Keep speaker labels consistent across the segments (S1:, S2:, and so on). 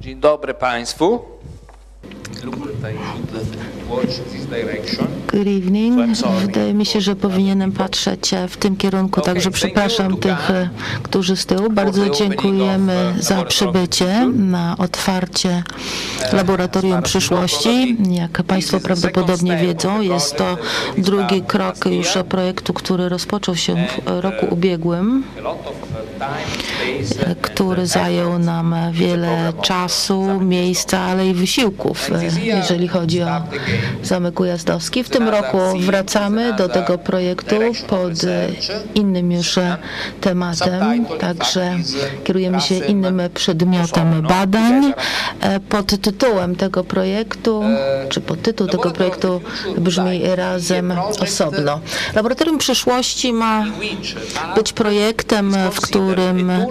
S1: Dzień dobry Państwu. Look that
S2: Good evening. Wydaje mi się, że powinienem patrzeć w tym kierunku, także przepraszam tych, którzy z tyłu. Bardzo dziękujemy za przybycie na otwarcie Laboratorium Przyszłości. Jak Państwo prawdopodobnie wiedzą, jest to drugi krok już projektu, który rozpoczął się w roku ubiegłym,
S1: uh, space, uh,
S2: który zajął nam wiele czasu, miejsca, ale i wysiłków, jeżeli chodzi o Zamek Ujazdowski. W tym roku wracamy do tego projektu pod e, innym już e, tematem, także kierujemy się innym przedmiotem badań. E, Pod tytułem tego projektu, czy podtytuł tego projektu brzmi razem osobno. Laboratorium Przyszłości ma być projektem, w którym e,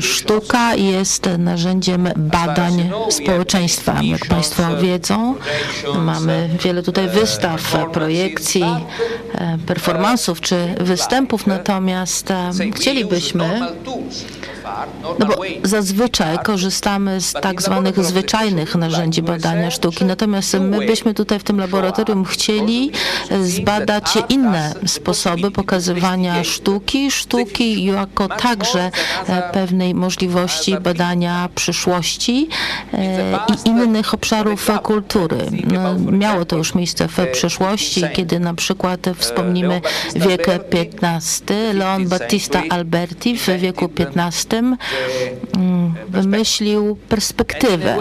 S2: sztuka jest narzędziem badań społeczeństwa. Jak Państwo wiedzą, mamy wiele tutaj wystaw, projekcji, e, performansów czy występów, natomiast e, chcielibyśmy no bo zazwyczaj korzystamy z tak zwanych zwyczajnych narzędzi badania sztuki, natomiast my byśmy tutaj w tym laboratorium chcieli zbadać inne sposoby pokazywania sztuki, sztuki jako także e, pewnej możliwości badania przyszłości e, i innych obszarów kultury. No, Miało to już miejsce w przeszłości, kiedy na przykład wspomnimy wiek XV, Leon Battista Alberti w wieku XV mm, wymyślił perspektywę.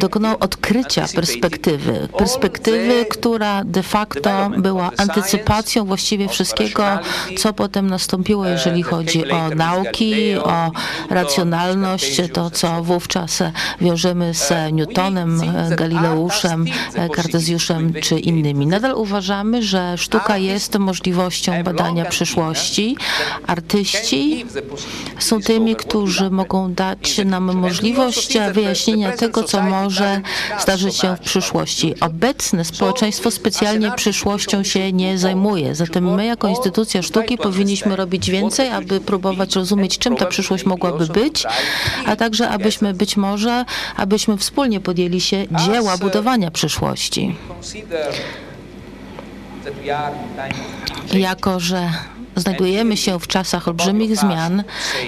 S2: Dokonał odkrycia perspektywy. Perspektywy, która de facto była antycypacją właściwie wszystkiego, co potem nastąpiło, jeżeli chodzi o nauki, o racjonalność, to co wówczas wiążemy z Newtonem, Galileuszem, Kartezjuszem czy innymi. Nadal uważamy, że sztuka jest możliwością badania przyszłości. Artyści są tymi, którzy mogą dać nam możliwość wyjaśnienia tego, co może zdarzyć się w przyszłości. Obecne społeczeństwo specjalnie przyszłością się nie zajmuje. Zatem my, jako instytucja sztuki, powinniśmy robić więcej, aby próbować rozumieć, czym ta przyszłość mogłaby być, a także abyśmy być może, abyśmy wspólnie podjęli się dzieła budowania przyszłości. Jako, że znajdujemy się w czasach olbrzymich zmian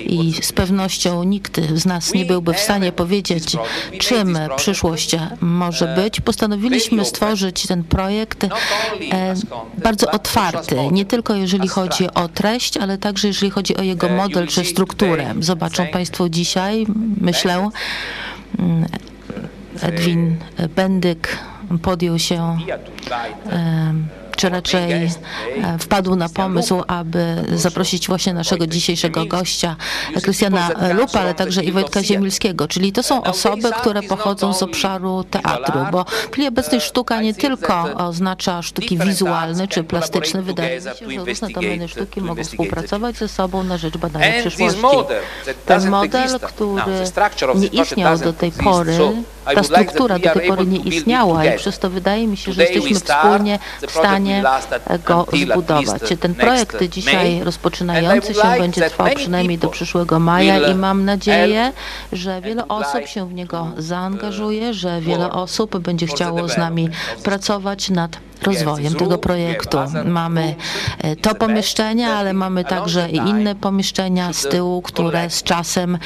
S2: i z pewnością nikt z nas nie byłby w stanie powiedzieć, czym przyszłość może być, postanowiliśmy stworzyć ten projekt e, bardzo otwarty, nie tylko jeżeli chodzi o treść, ale także jeżeli chodzi o jego model czy strukturę. Zobaczą Państwo dzisiaj, myślę, mm, Edwin Bendyk podjął się Czy raczej e, wpadł na pomysł, aby zaprosić właśnie naszego dzisiejszego gościa, Krystiana Lupa, ale także i Wojtka Ziemilskiego. Czyli to są osoby, które pochodzą z obszaru teatru, bo w chwili obecnej sztuka nie tylko oznacza sztuki wizualne czy plastyczne. Wydaje mi się, że różne domeny sztuki mogą współpracować ze sobą na rzecz badania przyszłości. Ten model, który nie istniał do tej pory, ta struktura do tej pory nie istniała i przez to wydaje mi się, że jesteśmy wspólnie w
S1: project
S2: stanie
S1: at-
S2: go zbudować. Ten projekt dzisiaj rozpoczynający się będzie trwał przynajmniej do przyszłego maja i mam nadzieję, że wiele osób się w niego zaangażuje, że wiele osób będzie chciało z nami pracować nad rozwojem tego projektu. Mamy e, to pomieszczenie, ale mamy także i inne pomieszczenia z tyłu, które z czasem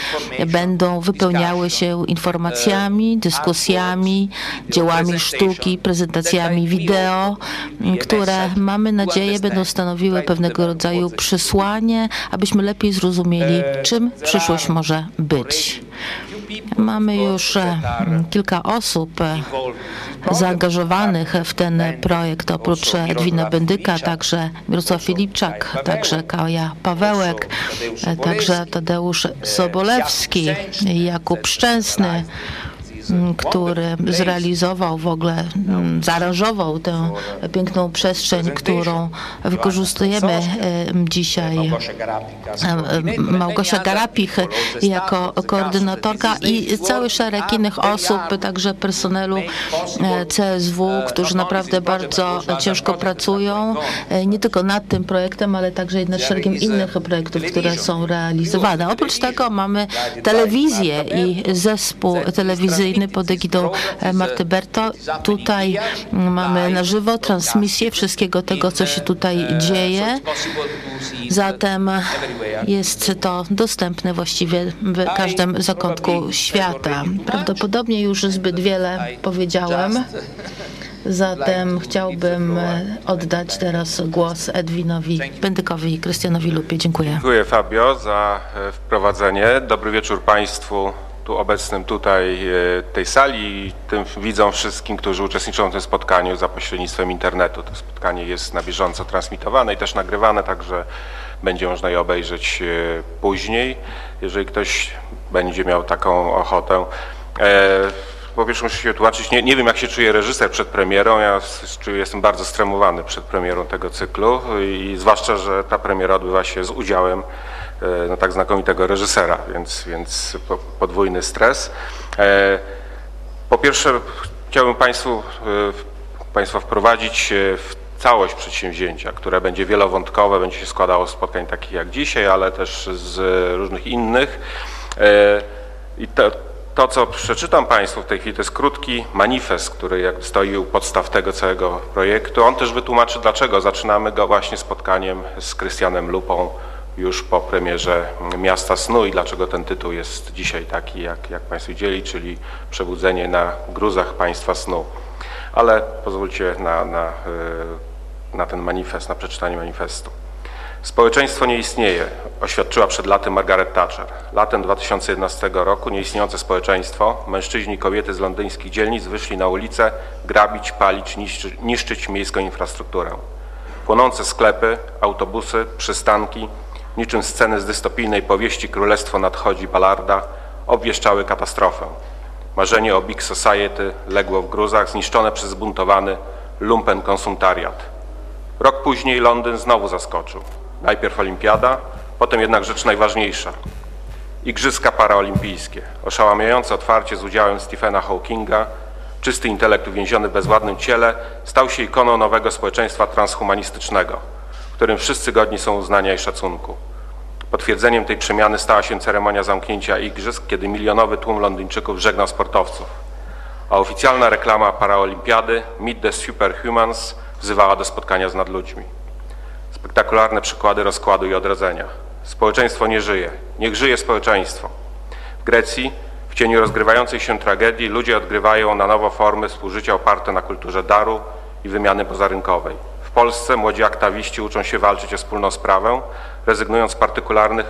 S2: będą wypełniały się informacjami, dyskusjami, dziełami sztuki, prezentacjami wideo, które mamy nadzieję będą stanowiły pewnego rodzaju przesłanie, abyśmy lepiej zrozumieli, czym przyszłość może być. Mamy już e, kilka osób e, zaangażowanych w ten projekt, oprócz Edwina Bendyka, także Mirosław Filipczak, także Kaja Pawełek, e, także Tadeusz Sobolewski, Jakub Szczęsny, który zrealizował w ogóle, zaaranżował tę piękną przestrzeń, którą wykorzystujemy dzisiaj. Małgosia Garapich jako koordynatorka i cały szereg innych osób, także personelu CSW, którzy naprawdę bardzo ciężko pracują, nie tylko nad tym projektem, ale także nad szeregiem innych projektów, które są realizowane. Oprócz tego mamy telewizję i zespół telewizyjny pod egidą Marty Berto. Tutaj mamy na żywo transmisję wszystkiego tego, co się tutaj dzieje. Zatem jest to dostępne właściwie w każdym zakątku świata. Prawdopodobnie już zbyt wiele powiedziałem. Zatem chciałbym oddać teraz głos Edwinowi Bendykowi i Krystianowi Lupie. Dziękuję.
S3: Dziękuję Fabio za wprowadzenie. Dobry wieczór Państwu tu obecnym tutaj tej sali i tym widzom wszystkim, którzy uczestniczą w tym spotkaniu za pośrednictwem internetu. To spotkanie jest na bieżąco transmitowane i też nagrywane, także będzie można je obejrzeć później, jeżeli ktoś będzie miał taką ochotę. Po pierwsze muszę się tłumaczyć, nie, nie wiem jak się czuje reżyser przed premierą, ja czuję, jestem bardzo stremowany przed premierą tego cyklu i zwłaszcza, że ta premiera odbywa się z udziałem no, tak znakomitego reżysera, więc, więc podwójny stres. Po pierwsze chciałbym Państwu, Państwa wprowadzić w całość przedsięwzięcia, które będzie wielowątkowe, będzie się składało z spotkań takich jak dzisiaj, ale też z różnych innych. I to, to, co przeczytam Państwu w tej chwili, to jest krótki manifest, który jak stoi u podstaw tego całego projektu. On też wytłumaczy, dlaczego zaczynamy go właśnie spotkaniem z Krystianem Lupą już po premierze Miasta Snu i dlaczego ten tytuł jest dzisiaj taki, jak, jak Państwo widzieli, czyli Przebudzenie na gruzach Państwa Snu. Ale pozwólcie na, na, na ten manifest, na przeczytanie manifestu. Społeczeństwo nie istnieje, oświadczyła przed laty Margaret Thatcher. Latem 2011 roku nieistniejące społeczeństwo, mężczyźni i kobiety z londyńskich dzielnic wyszli na ulicę grabić, palić, niszczyć, miejską infrastrukturę. Płonące sklepy, autobusy, przystanki, niczym sceny z dystopijnej powieści Królestwo nadchodzi Ballarda, obwieszczały katastrofę. Marzenie o Big Society legło w gruzach, zniszczone przez zbuntowany lumpen konsumtariat. Rok później Londyn znowu zaskoczył. Najpierw olimpiada, potem jednak rzecz najważniejsza. Igrzyska paraolimpijskie. Oszałamiające otwarcie z udziałem Stephena Hawkinga, czysty intelekt uwięziony w bezładnym ciele, stał się ikoną nowego społeczeństwa transhumanistycznego, którym wszyscy godni są uznania i szacunku. Potwierdzeniem tej przemiany stała się ceremonia zamknięcia igrzysk, kiedy milionowy tłum Londyńczyków żegnał sportowców. A oficjalna reklama paraolimpiady Meet the Superhumans wzywała do spotkania z nadludźmi. Spektakularne przykłady rozkładu i odrodzenia. Społeczeństwo nie żyje. Niech żyje społeczeństwo. W Grecji, w cieniu rozgrywającej się tragedii, ludzie odgrywają na nowo formy współżycia oparte na kulturze daru i wymiany pozarynkowej. W Polsce młodzi aktawiści uczą się walczyć o wspólną sprawę, rezygnując z partykularnych,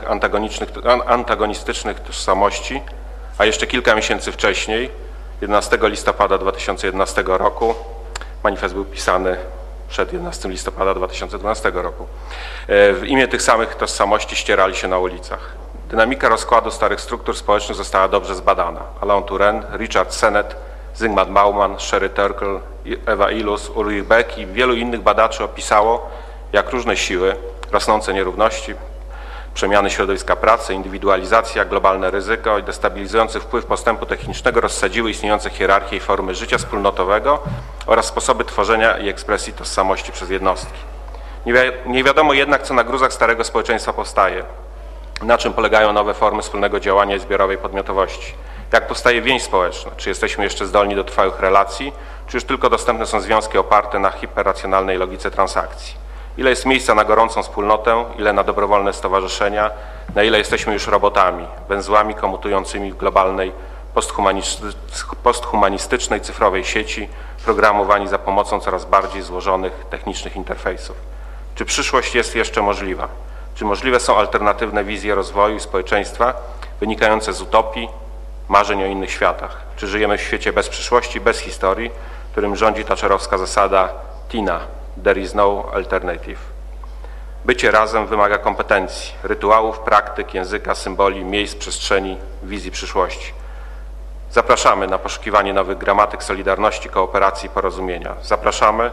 S3: antagonistycznych tożsamości, a jeszcze kilka miesięcy wcześniej, 11 listopada 2011 roku, manifest był pisany przed 11 listopada 2012 roku. W imię tych samych tożsamości ścierali się na ulicach. Dynamika rozkładu starych struktur społecznych została dobrze zbadana. Alain Touraine, Richard Sennett, Zygmunt Bauman, Sherry Turkle, Ewa Ilus, Ulrich Beck i wielu innych badaczy opisało, jak różne siły, rosnące nierówności, przemiany środowiska pracy, indywidualizacja, globalne ryzyko i destabilizujący wpływ postępu technicznego rozsadziły istniejące hierarchie i formy życia wspólnotowego oraz sposoby tworzenia i ekspresji tożsamości przez jednostki. Nie, wi nie wiadomo jednak, co na gruzach starego społeczeństwa powstaje, na czym polegają nowe formy wspólnego działania i zbiorowej podmiotowości. Jak powstaje więź społeczna? Czy jesteśmy jeszcze zdolni do trwałych relacji, czy już tylko dostępne są związki oparte na hiperracjonalnej logice transakcji? Ile jest miejsca na gorącą wspólnotę, ile na dobrowolne stowarzyszenia, na ile jesteśmy już robotami, węzłami komutującymi w globalnej, posthumanistycznej cyfrowej sieci, programowani za pomocą coraz bardziej złożonych technicznych interfejsów. Czy przyszłość jest jeszcze możliwa? Czy możliwe są alternatywne wizje rozwoju i społeczeństwa wynikające z utopii, marzeń o innych światach? Czy żyjemy w świecie bez przyszłości, bez historii, którym rządzi taczelowska zasada TINA, there is no alternative. Bycie razem wymaga kompetencji, rytuałów, praktyk, języka, symboli, miejsc, przestrzeni, wizji przyszłości. Zapraszamy na poszukiwanie nowych gramatyk solidarności, kooperacji i porozumienia. Zapraszamy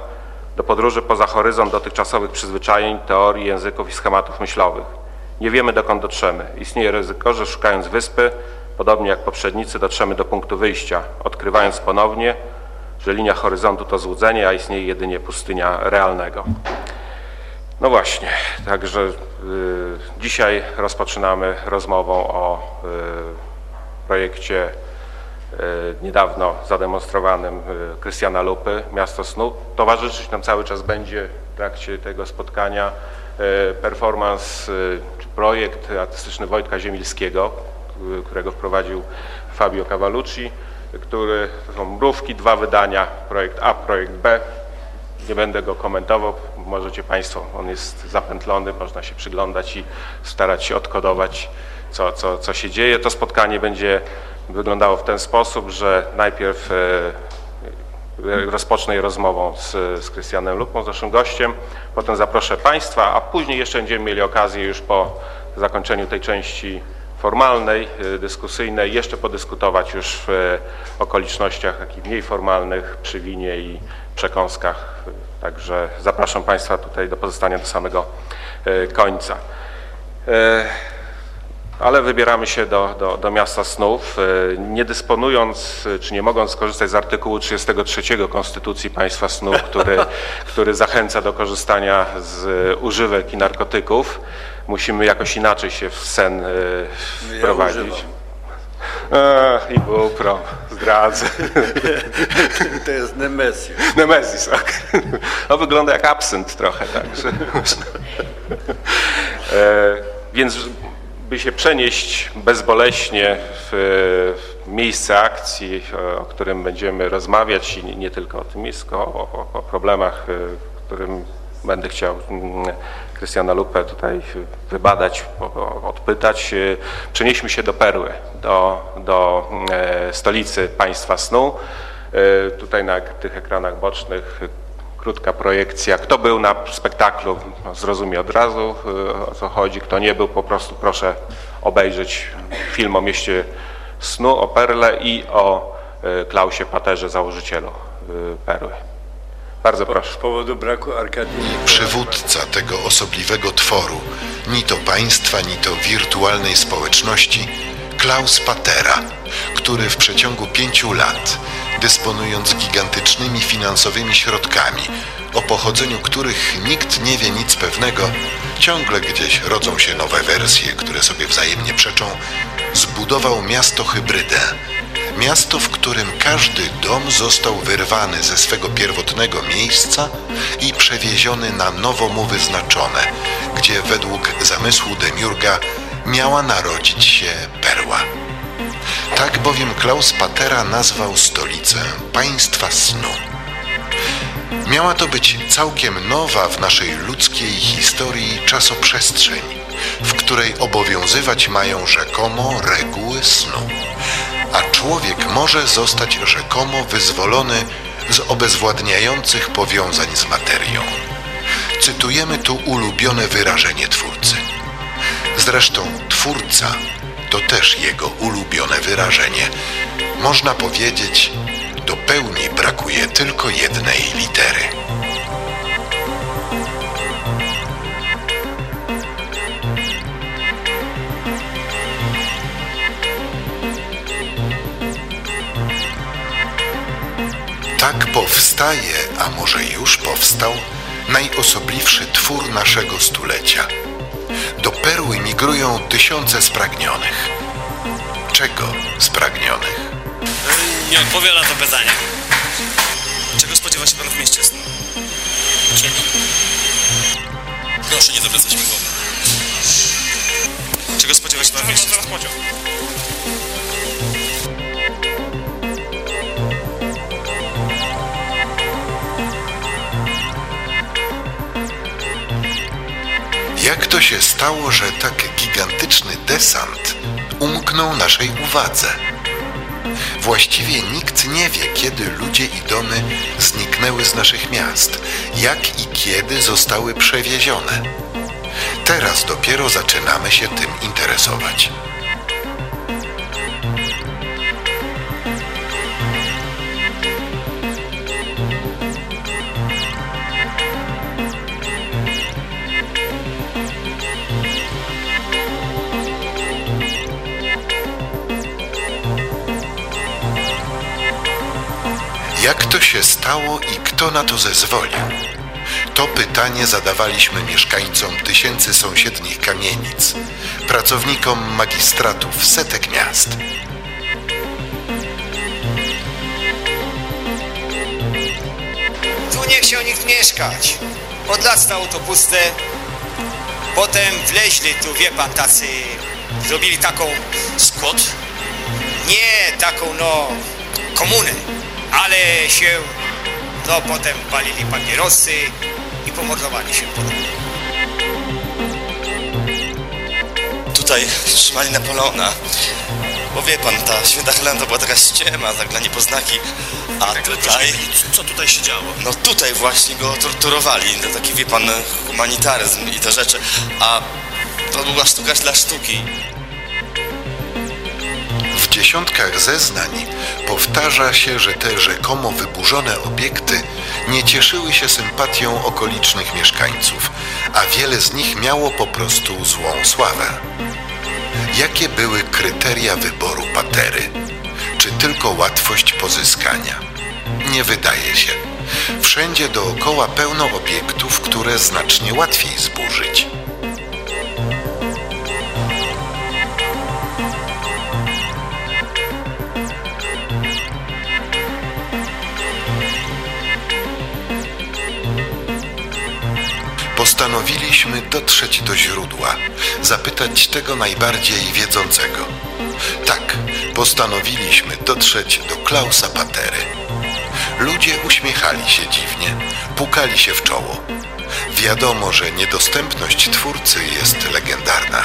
S3: do podróży poza horyzont dotychczasowych przyzwyczajeń, teorii, języków i schematów myślowych. Nie wiemy dokąd dotrzemy. Istnieje ryzyko, że szukając wyspy, podobnie jak poprzednicy, dotrzemy do punktu wyjścia, odkrywając ponownie, że linia horyzontu to złudzenie, a istnieje jedynie pustynia realnego. No właśnie, także y, dzisiaj rozpoczynamy rozmową o y, projekcie y, niedawno zademonstrowanym y, Krystiana Lupy, Miasto Snu. Towarzyszyć nam cały czas będzie w trakcie tego spotkania y, performance y, czy projekt artystyczny Wojtka Ziemilskiego, którego wprowadził Fabio Cavallucci, który to są mrówki, dwa wydania, projekt A, projekt B. Nie będę go komentował, możecie Państwo, on jest zapętlony, można się przyglądać i starać się odkodować, co, co, co się dzieje. To spotkanie będzie wyglądało w ten sposób, że najpierw e, rozpocznę je rozmową z, z Krystianem Lupą, z naszym gościem, potem zaproszę Państwa, a później jeszcze będziemy mieli okazję już po zakończeniu tej części formalnej, y, dyskusyjnej, jeszcze podyskutować już w y, okolicznościach takich mniej formalnych, przy winie i przekąskach. Także zapraszam Państwa tutaj do pozostania do samego y, końca. Ale wybieramy się do, do, do miasta snów, nie dysponując, czy nie mogąc skorzystać z artykułu 33 Konstytucji Państwa Snów, który, który zachęca do korzystania z używek i narkotyków musimy jakoś inaczej się w sen y, wprowadzić. Ja I Bupro, zdradzę.
S4: To jest Nemesis.
S3: Nemesis, ok. No wygląda jak absynt trochę, także. E, więc by się przenieść bezboleśnie w, w miejsce akcji, o którym będziemy rozmawiać i nie tylko o tym miejscu, o, o, o problemach, którym będę chciał mm, Krystiana Lupę tutaj wybadać, odpytać. Przenieśmy się do Perły, do, do e, stolicy państwa snu. E, tutaj na tych ekranach bocznych krótka projekcja. Kto był na spektaklu, no, zrozumie od razu o co chodzi. Kto nie był, po prostu proszę obejrzeć film o mieście snu, o Perle i o Klausie Paterze, założycielu Perły. Bardzo proszę.
S4: Z powodu braku Arkadii.
S5: Przywódca tego osobliwego tworu, ni to państwa, ni to wirtualnej społeczności, Klaus Patera, który w przeciągu pięciu lat, dysponując gigantycznymi finansowymi środkami, o pochodzeniu których nikt nie wie nic pewnego, ciągle gdzieś rodzą się nowe wersje, które sobie wzajemnie przeczą, zbudował miasto hybrydę, Miasto, w którym każdy dom został wyrwany ze swego pierwotnego miejsca i przewieziony na nowo mu wyznaczone, gdzie według zamysłu Demiurga miała narodzić się perła. Tak bowiem Klaus Patera nazwał stolicę państwa snu. Miała to być całkiem nowa w naszej ludzkiej historii czasoprzestrzeń, w której obowiązywać mają rzekomo reguły snu a człowiek może zostać rzekomo wyzwolony z obezwładniających powiązań z materią. Cytujemy tu ulubione wyrażenie Twórcy. Zresztą Twórca to też jego ulubione wyrażenie. Można powiedzieć, do pełni brakuje tylko jednej litery. Tak powstaje, a może już powstał, najosobliwszy twór naszego stulecia. Do perły migrują tysiące spragnionych. Czego spragnionych?
S6: Nie odpowiem na to pytanie. Czego spodziewa się pan w mieście? Czego? Proszę nie zawracać mi głowy. Czego spodziewa się pan w mieście
S5: to się stało, że tak gigantyczny desant umknął naszej uwadze? Właściwie nikt nie wie, kiedy ludzie i domy zniknęły z naszych miast, jak i kiedy zostały przewiezione. Teraz dopiero zaczynamy się tym interesować. Jak to się stało i kto na to zezwolił? To pytanie zadawaliśmy mieszkańcom tysięcy sąsiednich kamienic, pracownikom magistratów setek miast.
S7: Tu nie chciał nikt mieszkać. Od lat stało to puste. Potem wleźli tu, wie pan, tacy... Zrobili taką...
S6: Skład?
S7: Nie, taką, no... Komunę. Ale się... No, potem palili papierosy i pomordowali się potem.
S6: Tutaj trzymali Napoleona. Bo wie pan, ta święta Helena to była taka ściema, zaglanie poznaki. A tutaj...
S8: Co tutaj się działo?
S6: No tutaj właśnie go torturowali. To taki, wie pan, humanitaryzm i te rzeczy. A to była sztuka dla sztuki.
S5: Dziesiątkach zeznań powtarza się, że te rzekomo wyburzone obiekty nie cieszyły się sympatią okolicznych mieszkańców, a wiele z nich miało po prostu złą sławę. Jakie były kryteria wyboru patery? Czy tylko łatwość pozyskania? Nie wydaje się. Wszędzie dookoła pełno obiektów, które znacznie łatwiej zburzyć. Postanowiliśmy dotrzeć do źródła, zapytać tego najbardziej wiedzącego. Tak, postanowiliśmy dotrzeć do Klausa Patery. Ludzie uśmiechali się dziwnie, pukali się w czoło. Wiadomo, że niedostępność twórcy jest legendarna.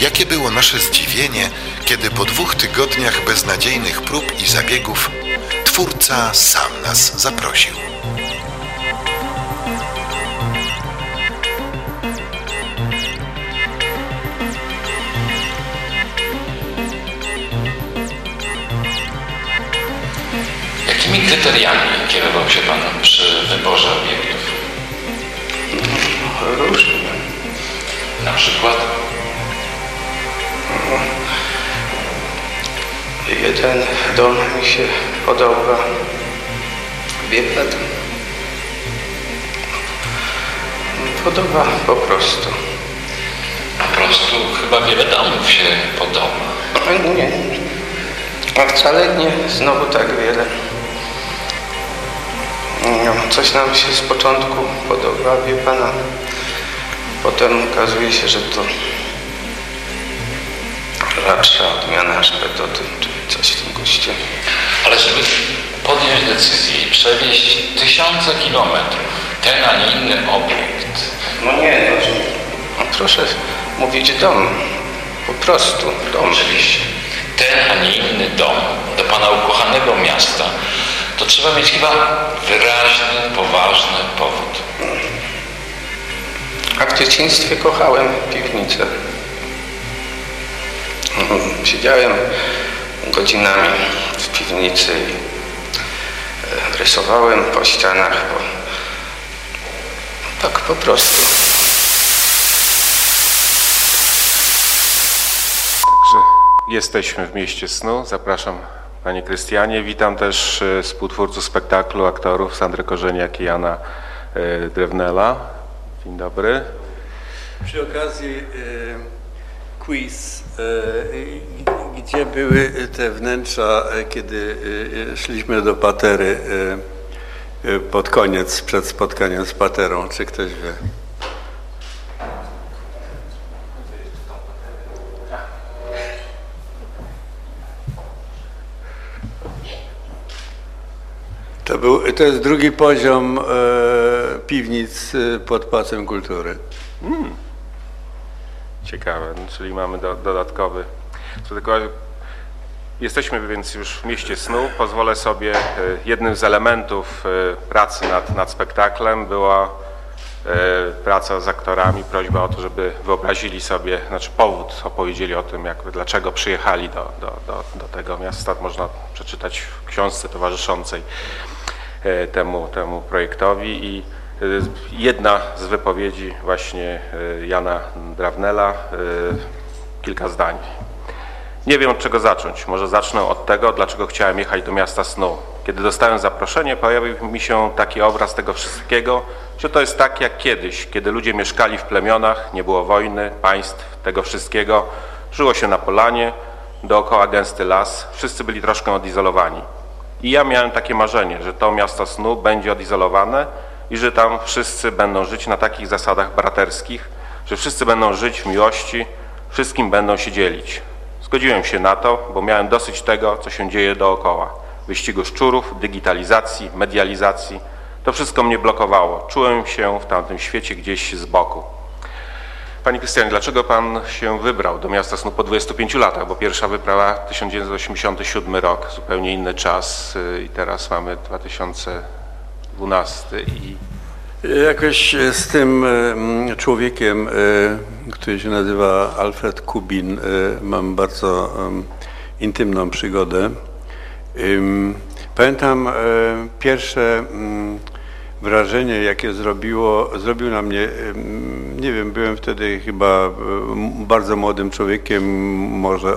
S5: Jakie było nasze zdziwienie, kiedy po dwóch tygodniach beznadziejnych prób i zabiegów twórca sam nas zaprosił.
S1: Jakimi kryteriami kierował się Pan przy wyborze obiektów?
S9: Różne.
S1: Na przykład?
S9: Jeden dom mi się podoba. Wie pan? Podoba po prostu.
S1: Po prostu chyba wiele domów się podoba.
S9: Nie. A wcale nie znowu tak wiele. No, coś nam się z początku podoba, wie pana. Potem okazuje się, że to raczej odmiana szpetoty, czy coś w tym guście.
S1: Ale żeby podjąć decyzję i przewieźć tysiące kilometrów, ten, a nie inny obiekt,
S9: No nie, no, no proszę mówić dom. Po prostu dom.
S1: oczywiście, ten, a nie inny dom do Pana ukochanego miasta, to trzeba mieć chyba wyraźny, poważny powód.
S9: A w dzieciństwie kochałem piwnicę. Mhm, Siedziałem godzinami w piwnicy i e, rysowałem po ścianach, bo tak po prostu.
S3: Także jesteśmy w mieście snu. Zapraszam Panie Krystianie. Witam też e, współtwórców spektaklu, aktorów Sandrę Korzeniak i Jana e, Drewnela. Dzień dobry.
S4: Przy okazji quiz, gdzie były te wnętrza, e, kiedy e, szliśmy do Patery e, e, pod koniec, przed spotkaniem z Paterą, czy ktoś wie? To, był, to jest drugi poziom e, piwnic e, pod Pałacem Kultury.
S3: Ciekawe, no, czyli mamy do, dodatkowy. Jesteśmy więc już w mieście snu. Pozwolę sobie, e, jednym z elementów e, pracy nad, nad spektaklem była e, praca z aktorami, prośba o to, żeby wyobrazili sobie, znaczy powód, opowiedzieli o tym, jak, dlaczego przyjechali do, do, do, do tego miasta. Można przeczytać w książce towarzyszącej temu, temu projektowi i jedna z wypowiedzi właśnie e, Jana Drawnela, e, kilka zdań. Nie wiem od czego zacząć. Może zacznę od tego, dlaczego chciałem jechać do miasta snu. Kiedy dostałem zaproszenie, pojawił mi się taki obraz tego wszystkiego, że to jest tak jak kiedyś, kiedy ludzie mieszkali w plemionach, nie było wojny, państw, tego wszystkiego. Żyło się na polanie, dookoła gęsty las, wszyscy byli troszkę odizolowani. I ja miałem takie marzenie, że to miasto snu będzie odizolowane i że tam wszyscy będą żyć na takich zasadach braterskich, że wszyscy będą żyć w miłości, wszystkim będą się dzielić. Zgodziłem się na to, bo miałem dosyć tego, co się dzieje dookoła. Wyścigu szczurów, digitalizacji, medializacji. To wszystko mnie blokowało. Czułem się w tamtym świecie gdzieś z boku. Panie Krystianie, dlaczego Pan się wybrał do miasta snu po 25 latach? Bo pierwsza wyprawa 1987 rok, zupełnie inny czas y, i teraz mamy 2012 i
S4: Jakoś z tym mm, człowiekiem, y, który się nazywa Alfred Kubin, mam bardzo intymną przygodę. Pamiętam e, pierwsze wrażenie, jakie zrobiło, zrobił na mnie, nie wiem, byłem wtedy chyba e, bardzo młodym człowiekiem, może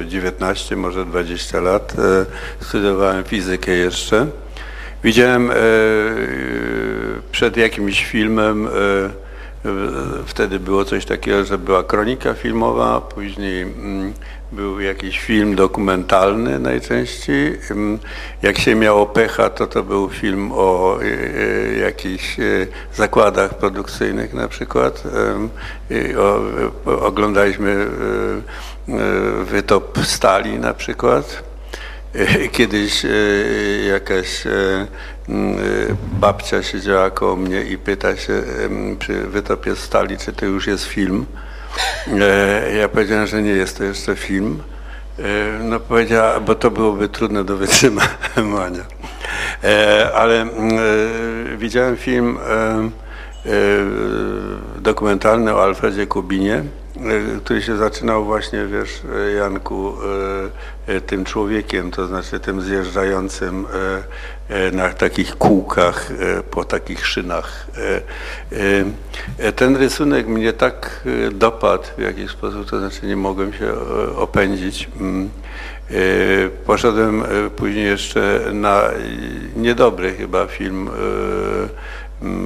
S4: e, 19, może 20 lat. E, Studiowałem fizykę jeszcze. Widziałem e, przed jakimś filmem, e, e, wtedy było coś takiego, że była kronika filmowa, później mm, był jakiś film dokumentalny najczęściej. Ym, Jak się miało pecha, to to był film o e, e, jakichś e, zakładach produkcyjnych na przykład. Oglądaliśmy e, e, wytop stali na przykład. Kiedyś e, jakaś e, e, babcia siedziała koło mnie i pyta się przy wytopie stali, czy to już jest film. Ja powiedziałem, że nie jest to jeszcze film. No powiedziała, bo to byłoby trudne do wytrzymania. Ale widziałem film dokumentalny o Alfredzie Kubinie, który się zaczynał właśnie, wiesz, e, Janku, e, e, tym człowiekiem, to znaczy tym zjeżdżającym e, e, na takich kółkach, e, po takich szynach. E, e, Ten rysunek mnie tak e, dopadł w jakiś sposób, to znaczy nie mogłem się e, opędzić. Mm. E, Poszedłem e, później jeszcze na e, niedobry chyba film e,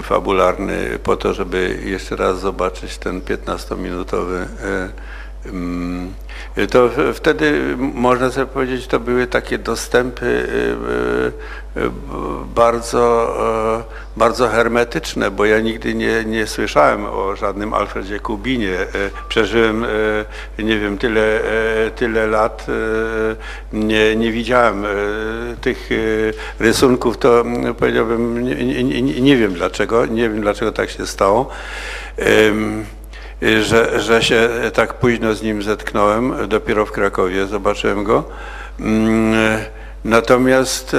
S4: fabularny po to, żeby jeszcze raz zobaczyć ten 15-minutowy. To wtedy można sobie powiedzieć, to były takie dostępy e, e, e, bardzo, bardzo hermetyczne, bo ja nigdy nie, nie słyszałem o żadnym Alfredzie Kubinie. Przeżyłem, nie wiem, tyle, tyle lat, nie, nie widziałem tych rysunków, to mm, powiedziałbym, nie, nie, nie wiem dlaczego, nie wiem dlaczego tak się stało. Em, że, że się tak późno z nim zetknąłem, dopiero w Krakowie zobaczyłem go. Mm, Natomiast e,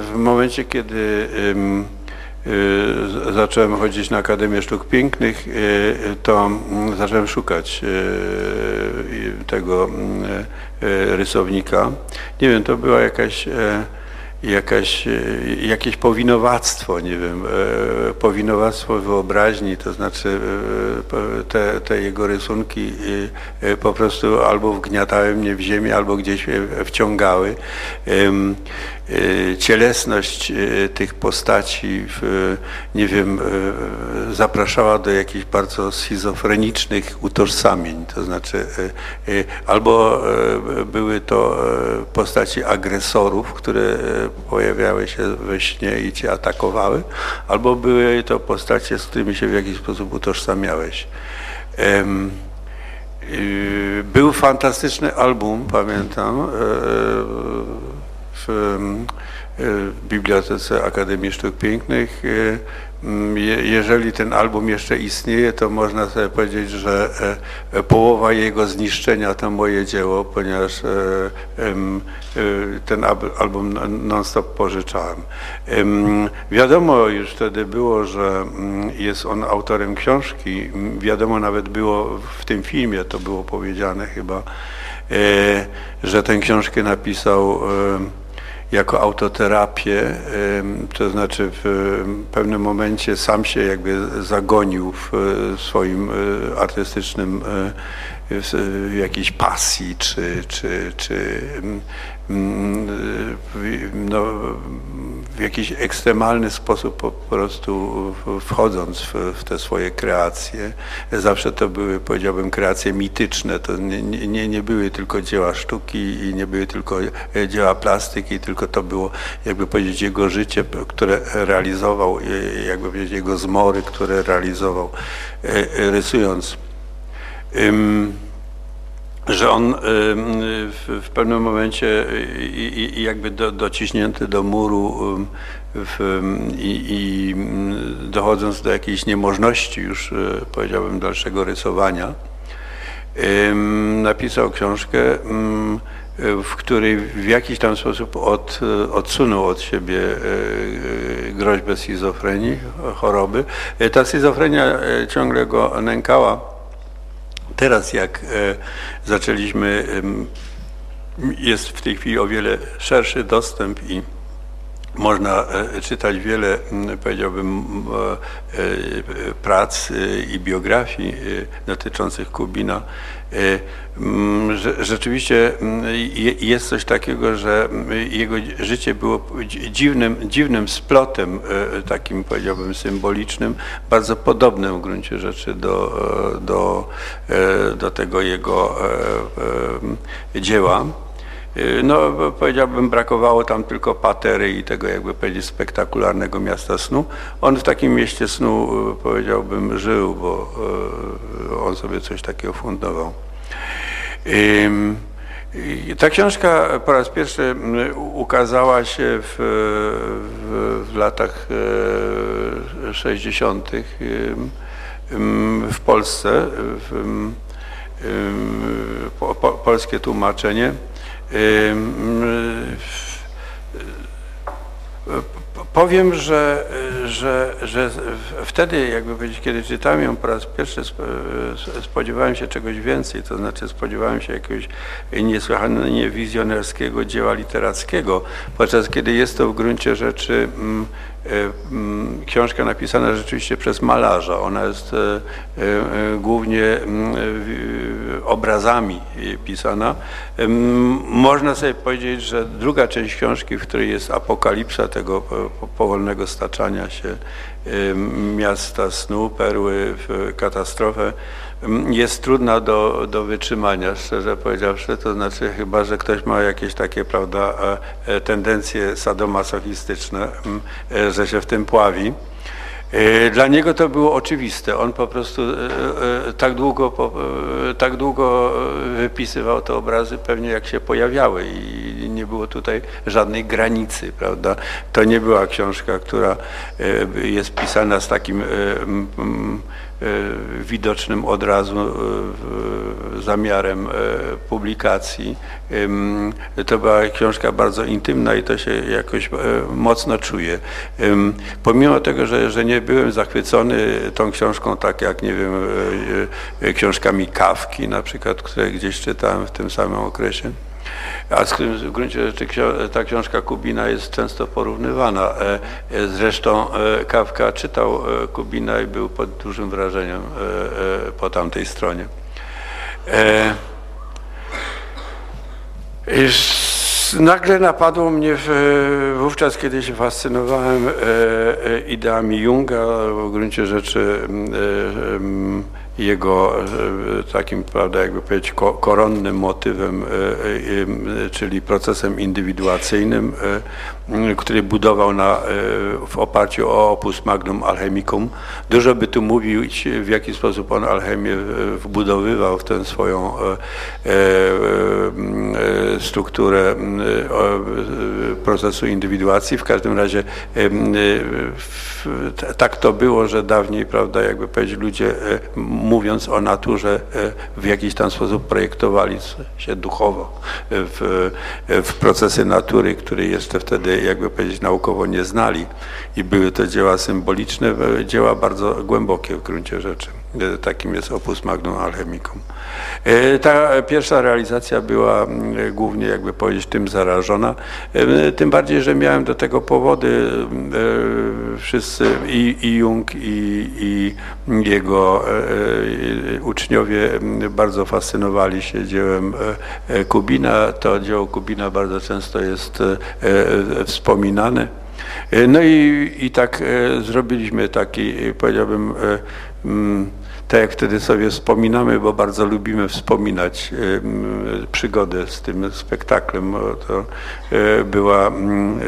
S4: w momencie, kiedy e, zacząłem chodzić na Akademię Sztuk Pięknych, e, to mm, zacząłem szukać e, tego mm, e, rysownika. Nie wiem, to była jakaś e, jakaś, e, jakieś powinowactwo, nie wiem, e, powinowactwo wyobraźni, to znaczy e, te, te jego rysunki po prostu albo wgniatały mnie w ziemię, albo gdzieś wciągały. Cielesność tych postaci, nie wiem, zapraszała do jakichś bardzo schizofrenicznych utożsamień, to znaczy albo były to postaci agresorów, które pojawiały się we śnie i cię atakowały, albo były to postacie, z którymi się w jakiś sposób utożsamiałeś. Y, Był fantastyczny album, pamiętam, e, w e, Bibliotece Akademii Sztuk Pięknych. M, je- Jeżeli ten album jeszcze istnieje, to można sobie powiedzieć, że e, e, połowa jego zniszczenia to moje dzieło, ponieważ e, ten album non- non-stop pożyczałem. Em, Wiadomo już wtedy było, że mm, jest on autorem książki. Wiadomo nawet było w tym filmie, to było powiedziane chyba, że tę książkę napisał jako autoterapię, to znaczy w pewnym momencie sam się jakby zagonił w e, swoim e, artystycznym e, w jakiejś pasji, czy, czy, czy no, w jakiś ekstremalny sposób po prostu wchodząc w, w, te swoje kreacje. Zawsze to były, powiedziałbym, kreacje mityczne. To nie, nie, nie były tylko dzieła sztuki i nie były tylko dzieła plastyki, tylko to było, jakby powiedzieć, jego życie, które realizował, jakby powiedzieć, jego zmory, które realizował rysując że on w, w pewnym momencie jakby do, dociśnięty do muru w, i, i, dochodząc do jakiejś niemożności już powiedziałbym dalszego rysowania, napisał książkę, w której w jakiś tam sposób od, odsunął od siebie groźbę schizofrenii, choroby. Ta schizofrenia ciągle go nękała Teraz jak e, zaczęliśmy, jest w tej chwili o wiele szerszy dostęp i można e, czytać wiele, powiedziałbym, e, prac i biografii dotyczących Kubina. Rzeczywiście jest coś takiego, że jego życie było dziwnym, dziwnym splotem, takim powiedziałbym symbolicznym, bardzo podobnym w gruncie rzeczy do, do, do tego jego dzieła. Y, no powiedziałbym brakowało tam tylko patery i tego jakby powiedzieć spektakularnego miasta snu. On w takim mieście snu y, powiedziałbym żył, bo y, on sobie coś takiego fundował. Ta książka po raz pierwszy ukazała się w, w, w latach 60. w Polsce, w, po, po, polskie tłumaczenie. Powiem, że, że, że wtedy, jakby kiedy czytałem ją po raz pierwszy, spodziewałem się czegoś więcej, to znaczy spodziewałem się jakiegoś niesłychanie wizjonerskiego dzieła literackiego, podczas kiedy jest to w gruncie rzeczy mm, książka napisana rzeczywiście przez malarza. Ona jest e, e, głównie mm, obrazami pisana. Można sobie powiedzieć, że druga część książki, w której jest apokalipsa tego powolnego staczania się miasta snu, perły w katastrofę, jest trudna do, do wytrzymania, szczerze powiedziawszy, to znaczy chyba, że ktoś ma jakieś takie, prawda, e, e, tendencje sadomasochistyczne, e, że się w tym pławi. Dla niego to było oczywiste. On po prostu tak długo, tak długo wypisywał te obrazy, pewnie jak się pojawiały i nie było tutaj żadnej granicy, prawda? To nie była książka, która jest pisana z takim widocznym od razu e, zamiarem e, publikacji. To była książka bardzo intymna i to się jakoś mocno czuje. Pomimo tego, że, że nie byłem zachwycony tą książką tak jak, nie wiem, książkami Kawki na przykład, które gdzieś czytałem w tym samym okresie, a z którym w gruncie rzeczy ta książka Kubina jest często porównywana. E, e, zresztą e, Kawka czytał Kubina i był pod dużym wrażeniem po tamtej stronie. Nagle napadło mnie wówczas, kiedy się fascynowałem ideami Junga, w gruncie rzeczy jego e, takim, prawda, jakby powiedzieć, koronnym motywem, e, e, czyli procesem indywiduacyjnym, który budował na, w oparciu o opus magnum alchemicum. Dużo by tu mówić, w jaki sposób on alchemię wbudowywał w tę swoją strukturę procesu indywiduacji. W każdym razie tak to było, że dawniej, prawda, jakby powiedzieć, ludzie mówiąc o naturze w jakiś tam sposób projektowali się duchowo w, w procesy natury, której jeszcze wtedy, jakby powiedzieć, naukowo nie znali. I były to dzieła symboliczne, dzieła bardzo głębokie w gruncie rzeczy. E, takim jest opus magnum alchemicum. E, ta pierwsza realizacja była głównie, jakby powiedzieć, tym zarażona. E, tym bardziej, że miałem do tego powody. Wszyscy i, i Jung, i, i jego uczniowie bardzo fascynowali się dziełem Kubina. To dzieło Kubina bardzo często jest wspominane. No i, i tak zrobiliśmy taki, powiedziałbym, tak jak wtedy sobie wspominamy, bo bardzo lubimy wspominać przygodę z tym spektaklem. To e, była mm, e,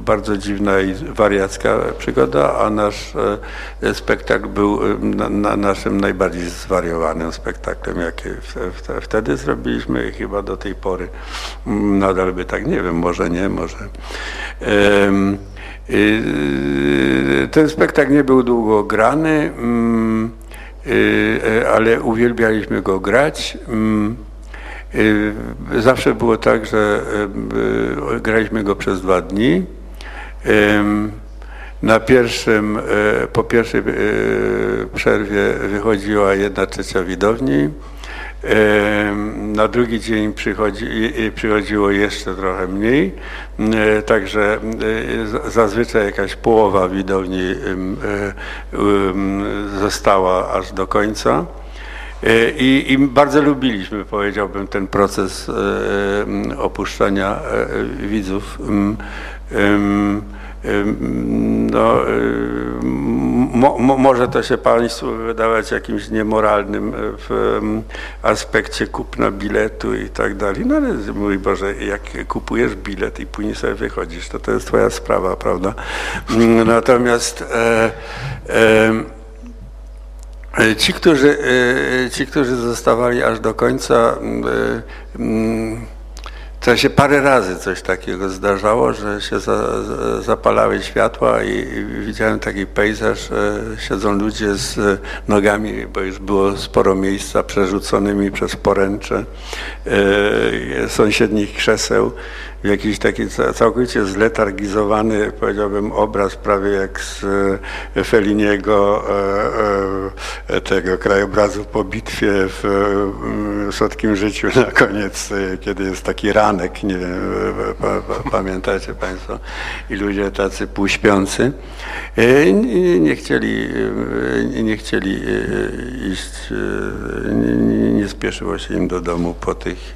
S4: bardzo dziwna i wariacka przygoda, a nasz e, spektakl był na naszym najbardziej zwariowanym spektaklem, jaki wtedy zrobiliśmy i chyba do tej pory mm, nadal by tak, nie wiem, może nie, może. Ten spektakl nie był długo grany. Mm, Y, y, ale uwielbialiśmy go grać. Mm, y, zawsze było tak, że graliśmy go przez dwa dni. Na pierwszym, po pierwszej przerwie wychodziła jedna trzecia widowni. Na drugi dzień przychodzi, przychodziło jeszcze trochę mniej, także zazwyczaj jakaś połowa widowni została aż do końca. E, I, I, bardzo lubiliśmy, powiedziałbym, ten proces opuszczania e, widzów. No, mo, może to się Państwu wydawać jakimś niemoralnym e, w aspekcie kupna biletu i tak dalej, no ale mój Boże, jak kupujesz bilet i później sobie wychodzisz, to to jest Twoja sprawa, prawda? Mm, natomiast e, e, Ci którzy, e, ci, którzy zostawali aż do końca, mm, to się parę razy coś takiego zdarzało, że się za, zapalały światła i, i, widziałem taki pejzaż, siedzą ludzie z nogami, bo już było sporo miejsca przerzuconymi przez poręcze e, sąsiednich krzeseł jakiś taki całkowicie zletargizowany, powiedziałbym, obraz prawie jak z e, Feliniego e, e, tego krajobrazu po bitwie w Słodkim Życiu na koniec, kiedy jest taki ranek, nie wiem, pamiętacie Państwo, i ludzie tacy półśpiący. Nie chcieli, nie chcieli iść, nie spieszyło się im do domu po tych,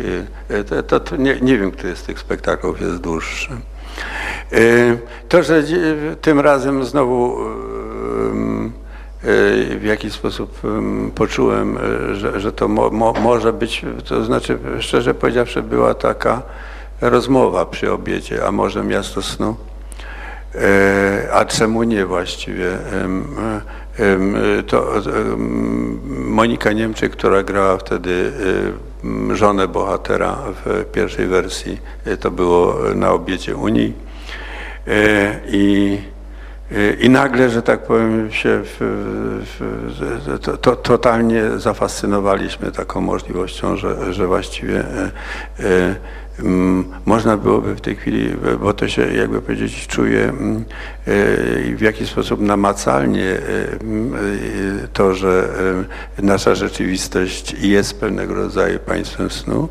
S4: to, to nie, nie wiem, kto jest z tych spektaklów, Kraków jest dłuższy. Y, to, że tym razem znowu y, y, w jakiś sposób poczułem, że, że to mo, mo, może być, to znaczy szczerze powiedziawszy była taka rozmowa przy obiedzie, a może miasto snu, a czemu nie właściwie. To Monika Niemczyk, która grała wtedy żonę bohatera w pierwszej wersji. E, to było na obiedzie Unii. E, I, e, i nagle, że tak powiem, się w, w, to, to, totalnie zafascynowaliśmy taką możliwością, że, że właściwie Mm, można byłoby w tej chwili, bo to się jakby powiedzieć czuje mm, e, w jakiś sposób namacalnie e, mm, e, to, że nasza rzeczywistość jest pewnego rodzaju państwem snu.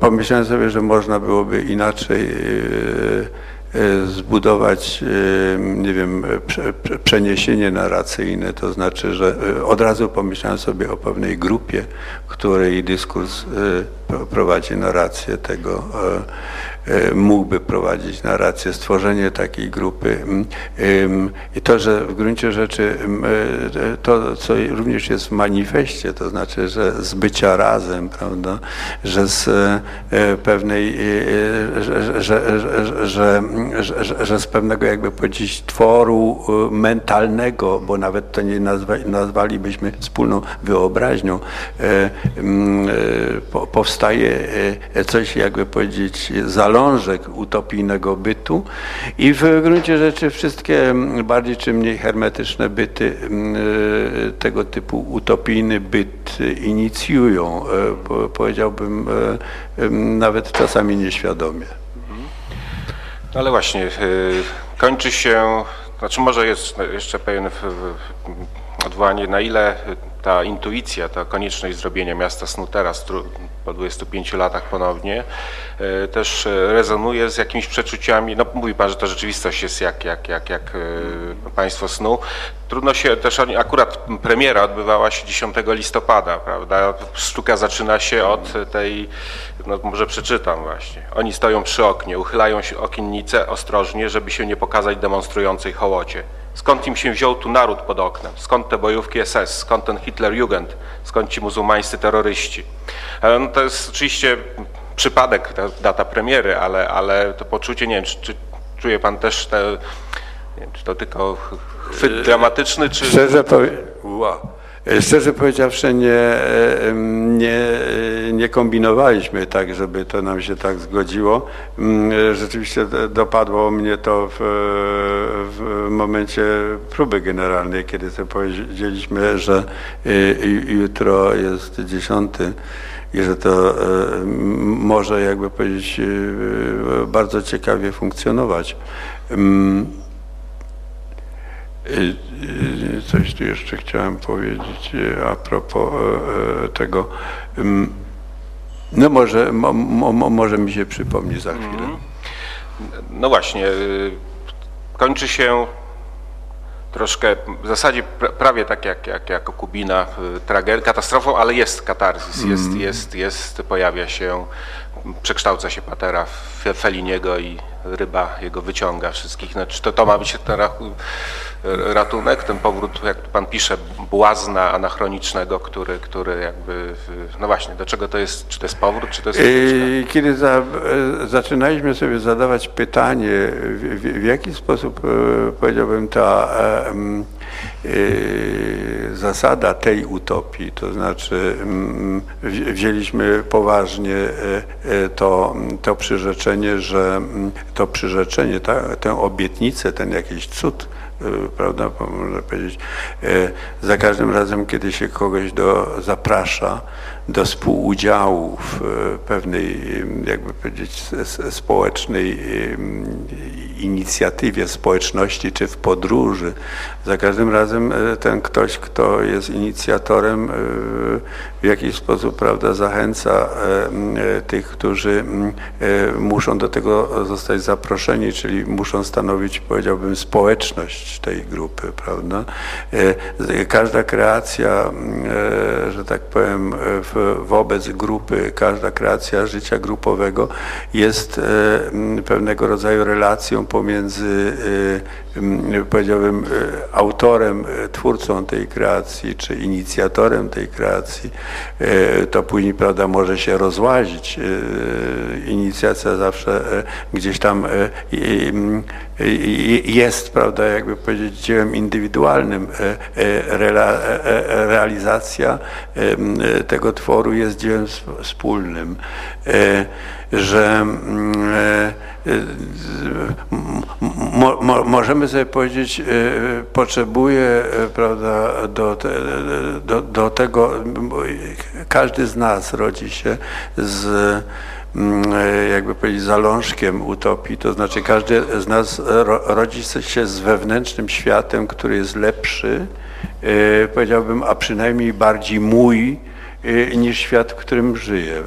S4: Pomyślałem sobie, że można byłoby inaczej zbudować, nie wiem, przeniesienie narracyjne, to znaczy, że od razu pomyślałem sobie o pewnej grupie, której dyskurs prowadzi narrację tego E, mógłby prowadzić narrację, stworzenie takiej grupy. I to, że w gruncie rzeczy e, to, co również jest w manifestie, to znaczy, że z bycia razem, prawda, że z e, pewnej, że, że, że, że, z pewnego jakby powiedzieć tworu mentalnego, bo nawet to nie nazwa, nazwalibyśmy wspólną wyobraźnią, powstaje coś jakby powiedzieć zalążek utopijnego bytu i w gruncie rzeczy wszystkie bardziej czy mniej hermetyczne byty tego typu utopijny byt inicjują, e, powiedziałbym e, nawet czasami nieświadomie.
S3: No ale właśnie, e, kończy się, znaczy może jest jeszcze pewien odwołanie, na ile ta intuicja, ta konieczność zrobienia miasta snu teraz, po 25 latach ponownie, e, też e, rezonuje z jakimiś przeczuciami, no mówi Pan, że to rzeczywistość jest jak, jak, jak, jak e, Państwo snu. Trudno się też, akurat premiera odbywała się 10 listopada, prawda? Sztuka zaczyna się od tej, no może przeczytam właśnie. Oni stoją przy oknie, uchylają się okiennice ostrożnie, żeby się nie pokazać demonstrującej hołocie. Skąd im się wziął tu naród pod oknem? Skąd te bojówki SS? Skąd ten Hitlerjugend? Skąd ci muzułmańscy terroryści? No to jest oczywiście przypadek, ta data premiery, ale, ale to poczucie, nie wiem, czy, czy czuje pan też te, nie wiem, czy to tylko chwyt yy, dramatyczny, czy...
S4: Szczerze powiem, wow. Szczerze powiedziawszy, nie, nie, nie kombinowaliśmy tak, żeby to nam się tak zgodziło. Mm, rzeczywiście dopadło mnie to w, w momencie próby generalnej, kiedy sobie powiedzieliśmy, że jutro jest dziesiąty i że to e, może, jakby powiedzieć, e, bardzo ciekawie funkcjonować. Mm, coś tu jeszcze chciałem powiedzieć e, a propos tego. Mm, no może, mo, mo, może mi się przypomni za chwilę. Mhm.
S3: No właśnie, kończy się troszkę, w zasadzie prawie tak jak, jak, jak Kubina, katastrofą, ale jest katarzis, mm. jest, jest, jest, pojawia się, przekształca się patera w Feliniego i ryba jego wyciąga wszystkich. Znaczy to, to ma być ten ratunek, ten powrót, jak pan pisze, błazna anachronicznego, który, który jakby, no właśnie, do czego to jest, czy to jest powrót, czy to jest...
S4: Kiedy za, e, zaczynaliśmy sobie zadawać pytanie, w, w, jaki sposób, e, powiedziałbym, ta e, zasada tej utopii, to znaczy wzięliśmy poważnie to, to przyrzeczenie, że to przyrzeczenie, ta, tę obietnicę, ten jakiś cud, Y, prawda, można powiedzieć, y, za każdym razem, kiedy się kogoś do, zaprasza do współudziału w y, pewnej, jakby powiedzieć, społecznej inicjatywie społeczności czy w podróży. Za każdym razem ten ktoś, kto jest inicjatorem w jakiś sposób prawda, zachęca tych, którzy muszą do tego zostać zaproszeni, czyli muszą stanowić, powiedziałbym, społeczność tej grupy, prawda? E, każda kreacja, e, że tak powiem, wobec grupy, każda kreacja życia grupowego jest e, pewnego rodzaju relacją pomiędzy powiedziałbym, autorem, twórcą tej kreacji, czy inicjatorem tej kreacji, to później, prawda, może się rozłazić. Inicjacja zawsze gdzieś tam jest, prawda, jakby powiedzieć, dziełem indywidualnym. E, e, e, realizacja tego tworu jest dziełem wspólnym, że mm, mo, mo, możemy sobie powiedzieć, potrzebuje prawda, do, do, do tego, każdy z nas rodzi się z Mm, e, jakby powiedzieć, zalążkiem utopii, to znaczy każdy z nas rodzi się z wewnętrznym światem, który jest lepszy, e, powiedziałbym, a przynajmniej bardziej mój, e, niż świat, w którym żyję.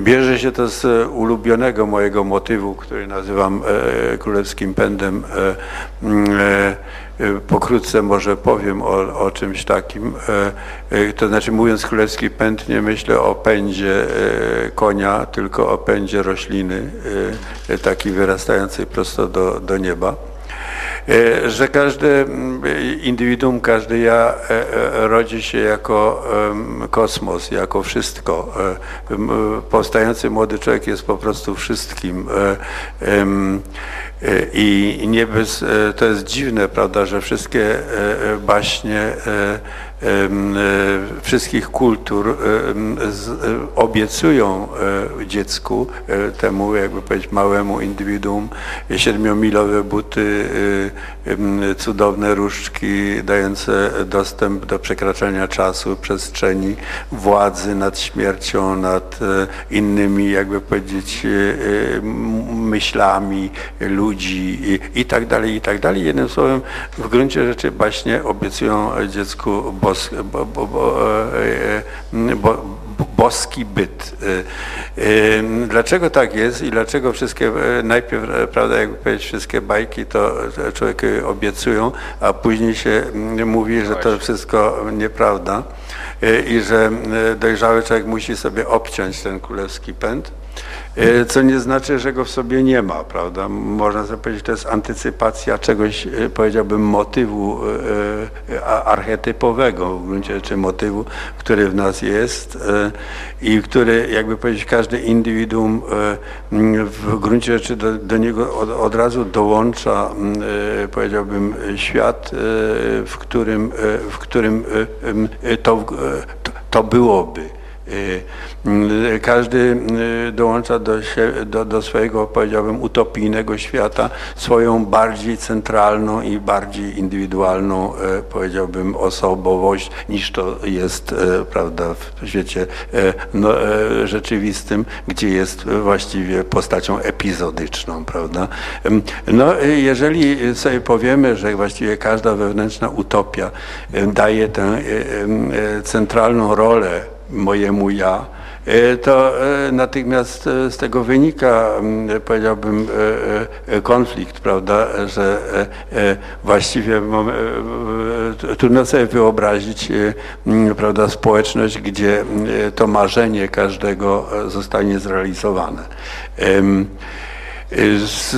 S4: Bierze się to z ulubionego mojego motywu, który nazywam królewskim pędem Y, pokrótce może powiem o, o czymś takim. Y, y, to znaczy mówiąc królewski pęd nie myślę o pędzie konia, tylko o pędzie rośliny, takiej wyrastającej prosto do, do nieba że każde indywiduum, każdy ja rodzi się jako kosmos, jako wszystko. Powstający młody człowiek jest po prostu wszystkim. I nie bez, e, to jest dziwne, prawda, że wszystkie e, e, baśnie wszystkich kultur obiecują dziecku, temu jakby powiedzieć małemu indywiduum, siedmiomilowe buty, cudowne różdżki dające dostęp do przekraczania czasu, przestrzeni, władzy nad śmiercią, nad innymi jakby powiedzieć myślami, ludźmi, ludzi i, i tak dalej, i tak dalej. Jednym słowem, w gruncie rzeczy właśnie obiecują dziecku bos, bo, bo, bo, bo, boski byt. Dlaczego tak jest i dlaczego wszystkie, najpierw, prawda, jakby powiedzieć, wszystkie bajki to człowiek obiecują, a później się mówi, że to wszystko nieprawda i że dojrzały człowiek musi sobie obciąć ten królewski pęd. E, co nie znaczy, że go w sobie nie ma, prawda? Można sobie powiedzieć, że to jest antycypacja czegoś, e, powiedziałbym, motywu e, archetypowego w gruncie rzeczy motywu, który w nas jest i który, jakby powiedzieć, każdy indywiduum w gruncie rzeczy do, do niego od, od, razu dołącza, powiedziałbym, świat, w którym, w którym to, to byłoby. Y, y, każdy y, dołącza do, do, do, swojego, powiedziałbym, utopijnego świata swoją bardziej centralną i bardziej indywidualną, powiedziałbym, osobowość niż to jest, prawda, w świecie no, rzeczywistym, gdzie jest właściwie postacią epizodyczną, prawda. No, jeżeli sobie powiemy, że właściwie każda wewnętrzna utopia daje tę centralną rolę mojemu ja, e, to e, natychmiast e, z tego wynika, powiedziałbym, konflikt, prawda, że właściwie trudno sobie wyobrazić, prawda, społeczność, gdzie to marzenie każdego zostanie zrealizowane. Z,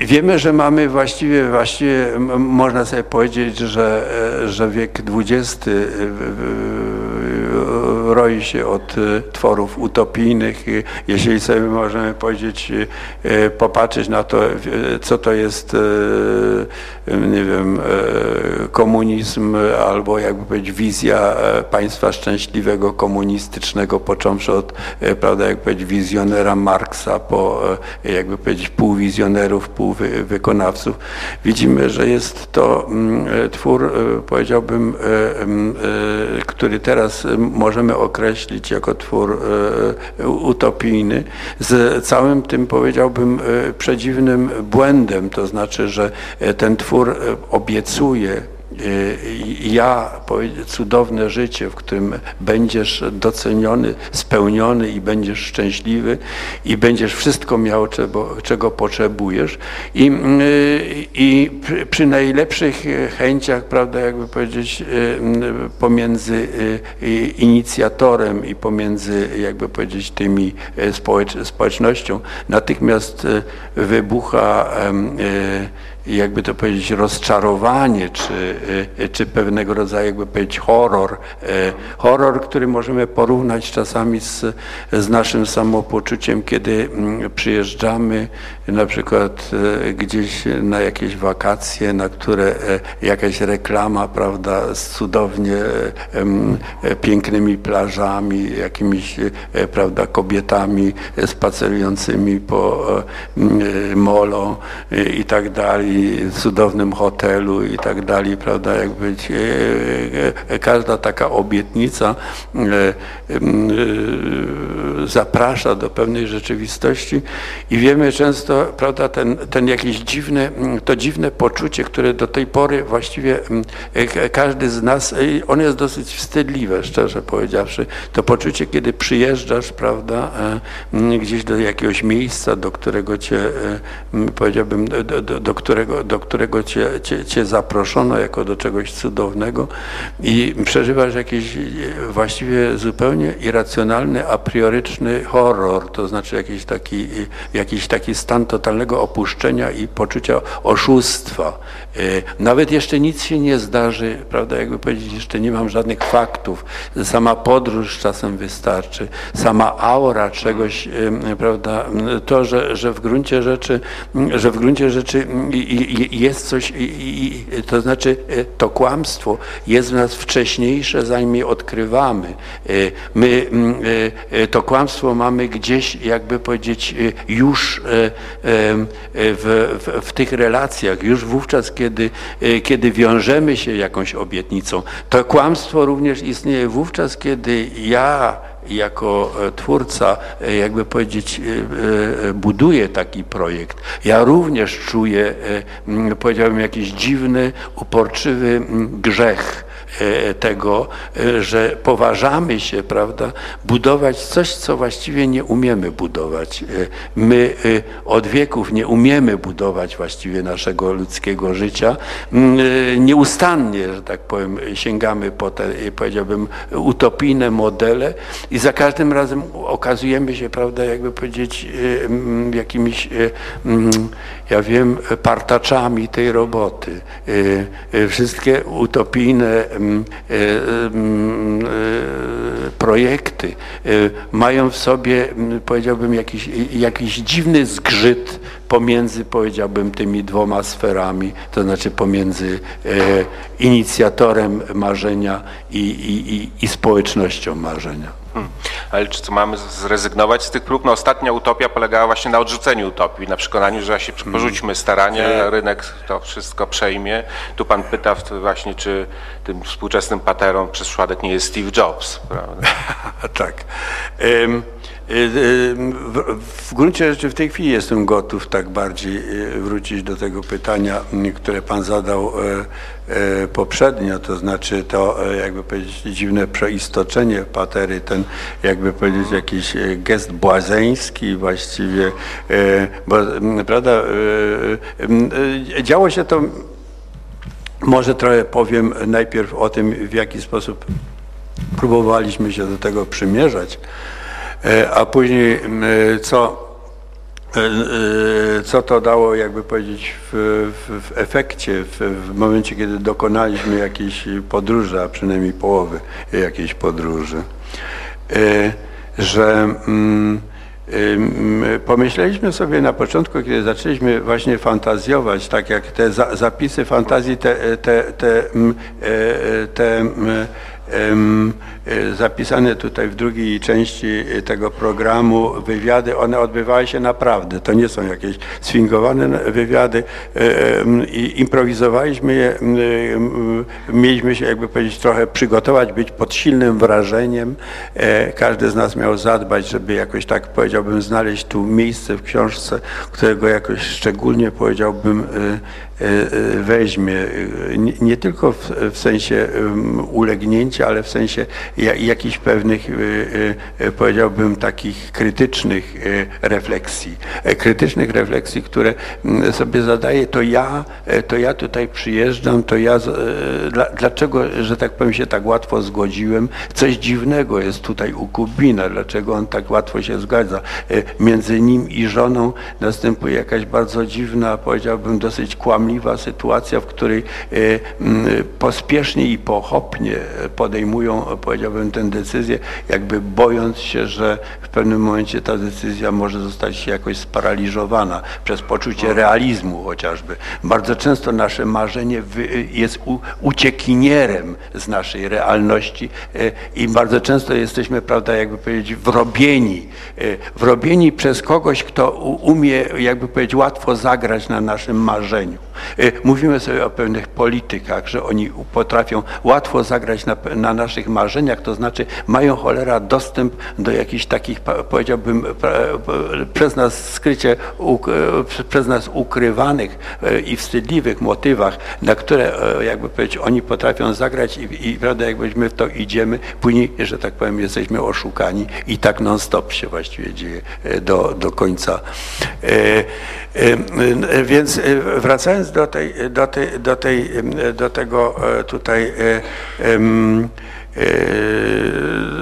S4: wiemy, że mamy właściwie, właściwie można sobie powiedzieć, że, że wiek XX roi się od tworów utopijnych. Jeżeli sobie możemy powiedzieć, popatrzeć na to, co to jest, nie wiem, komunizm albo jakby powiedzieć wizja państwa szczęśliwego, komunistycznego, począwszy od, prawda, jak powiedzieć, wizjonera Marksa, po jakby powiedzieć półwizjonerów, półwykonawców. Widzimy, że jest to mm, twór, powiedziałbym, który teraz możemy określić jako twór utopijny, z całym tym, powiedziałbym, przedziwnym błędem, to znaczy, że ten twór obiecuje ja, cudowne życie, w którym będziesz doceniony, spełniony i będziesz szczęśliwy i będziesz wszystko miał, czego, czego potrzebujesz. I, i przy najlepszych chęciach, prawda, jakby powiedzieć, pomiędzy inicjatorem i pomiędzy, jakby powiedzieć, tymi społecz społecznością, natychmiast wybucha jakby to powiedzieć, rozczarowanie, czy, e, czy pewnego rodzaju, jakby powiedzieć, horror. E, horror, który możemy porównać czasami z, z naszym samopoczuciem, kiedy mm, przyjeżdżamy na przykład gdzieś na jakieś wakacje, na które jakaś reklama, prawda, z cudownie pięknymi plażami, jakimiś, prawda, kobietami spacerującymi po molo i tak dalej, cudownym hotelu i tak dalej, prawda, jakby e, e, każda taka obietnica e, zaprasza do pewnej rzeczywistości i wiemy często, prawda, ten, ten jakiś dziwny, to dziwne poczucie, które do tej pory właściwie każdy z nas, on jest dosyć wstydliwe, szczerze powiedziawszy, to poczucie, kiedy przyjeżdżasz, prawda, gdzieś do jakiegoś miejsca, do którego cię, powiedziałbym, do, do, do którego którego, do którego cię, cię, cię zaproszono jako do czegoś cudownego i przeżywasz jakiś właściwie zupełnie irracjonalny, a prioryczny horror, to znaczy jakiś taki, jakiś taki stan totalnego opuszczenia i poczucia oszustwa. E, nawet jeszcze nic się nie zdarzy, prawda, jakby powiedzieć, jeszcze nie mam żadnych faktów. Sama podróż czasem wystarczy, sama aura czegoś, prawda, to, że, że w gruncie rzeczy, że w gruncie rzeczy jest coś, to znaczy e, to kłamstwo jest w nas wcześniejsze, zanim je odkrywamy. E, my to kłamstwo mamy gdzieś, jakby powiedzieć, już w, w, w tych relacjach, już wówczas, kiedy, e, kiedy wiążemy się jakąś obietnicą. To kłamstwo również istnieje wówczas, kiedy ja jako twórca, jakby powiedzieć, buduję taki projekt, ja również czuję, powiedziałbym, jakiś dziwny, uporczywy grzech E, tego, e, że poważamy się, prawda, budować coś, co właściwie nie umiemy budować. E, my od wieków nie umiemy budować właściwie naszego ludzkiego życia. Nieustannie, że tak powiem, sięgamy po te, powiedziałbym, utopijne modele i za każdym razem okazujemy się, prawda, jakby powiedzieć, jakimiś, ja wiem, partaczami tej roboty. Wszystkie utopijne E, e, projekty e, mają w sobie, powiedziałbym, jakiś, jakiś dziwny zgrzyt pomiędzy, powiedziałbym, tymi dwoma sferami, to znaczy pomiędzy inicjatorem marzenia i, i, i, i społecznością marzenia. Hmm.
S3: Ale czy co mamy zrezygnować z tych prób? No, ostatnia utopia polegała właśnie na odrzuceniu utopii, na przekonaniu, że się hmm. porzućmy starania, rynek to wszystko przejmie. Tu pan pyta właśnie, czy tym współczesnym paterom przez przypadek nie jest Steve Jobs, prawda?
S4: tak. Um, w gruncie rzeczy w tej chwili jestem gotów tak bardziej y, wrócić do tego pytania, które Pan zadał poprzednio, to znaczy to, jakby powiedzieć, dziwne przeistoczenie patery, ten, jakby powiedzieć, jakiś gest błazeński właściwie, bo prawda, działo się to, może trochę powiem najpierw o tym, w jaki sposób próbowaliśmy się do tego przymierzać. E, a później co, e, e, co to dało, jakby powiedzieć, w, w, w efekcie, w, w, momencie, kiedy dokonaliśmy jakiejś podróży, a przynajmniej połowy jakiejś podróży, że mm, Pomyśleliśmy sobie na początku, kiedy zaczęliśmy właśnie fantazjować, tak jak te zapisy fantazji, te, te, te, te E, zapisane tutaj w drugiej części e, tego programu wywiady, one odbywały się naprawdę. To nie są jakieś sfingowane wywiady e, i improwizowaliśmy je, mieliśmy się jakby powiedzieć trochę przygotować, być pod silnym wrażeniem. Każdy z nas miał zadbać, żeby jakoś tak powiedziałbym znaleźć tu miejsce w książce, którego jakoś szczególnie powiedziałbym weźmie, nie, nie tylko w, sensie ulegnięcia, ale w sensie jakichś pewnych, y, y, y, powiedziałbym, takich krytycznych refleksji. E, krytycznych refleksji, które mm, sobie zadaję, to ja, e, to ja tutaj przyjeżdżam, to ja, e, dlaczego, że tak powiem, się tak łatwo zgodziłem? Coś dziwnego jest tutaj u Kubina, dlaczego on tak łatwo się zgadza? Między nim i żoną następuje jakaś bardzo dziwna, powiedziałbym, dosyć kłamliwa sytuacja, w której pospiesznie i pochopnie podejmują, powiedziałbym, tę decyzję, jakby bojąc się, że w pewnym momencie ta decyzja może zostać jakoś sparaliżowana przez poczucie no. realizmu chociażby. Bardzo często nasze marzenie jest uciekinierem z naszej realności e, i bardzo często jesteśmy, prawda, jakby powiedzieć, wrobieni, e, wrobieni przez kogoś, kto umie, jakby powiedzieć, łatwo zagrać na naszym marzeniu. E, mówimy sobie o pewnych politykach, że oni potrafią łatwo zagrać na, na naszych marzeniach, to znaczy mają cholera dostęp do jakichś takich, powiedziałbym, przez nas skrycie, przez nas ukrywanych e, i wstydliwych motywach, na które, e, jakby powiedzieć, oni potrafią zagrać i, i prawda, jakbyśmy w to idziemy, później, że tak powiem, jesteśmy oszukani i tak non-stop się właściwie dzieje do, do końca. Więc wracając do, tej, do, tej, do, tej, do tego tutaj E,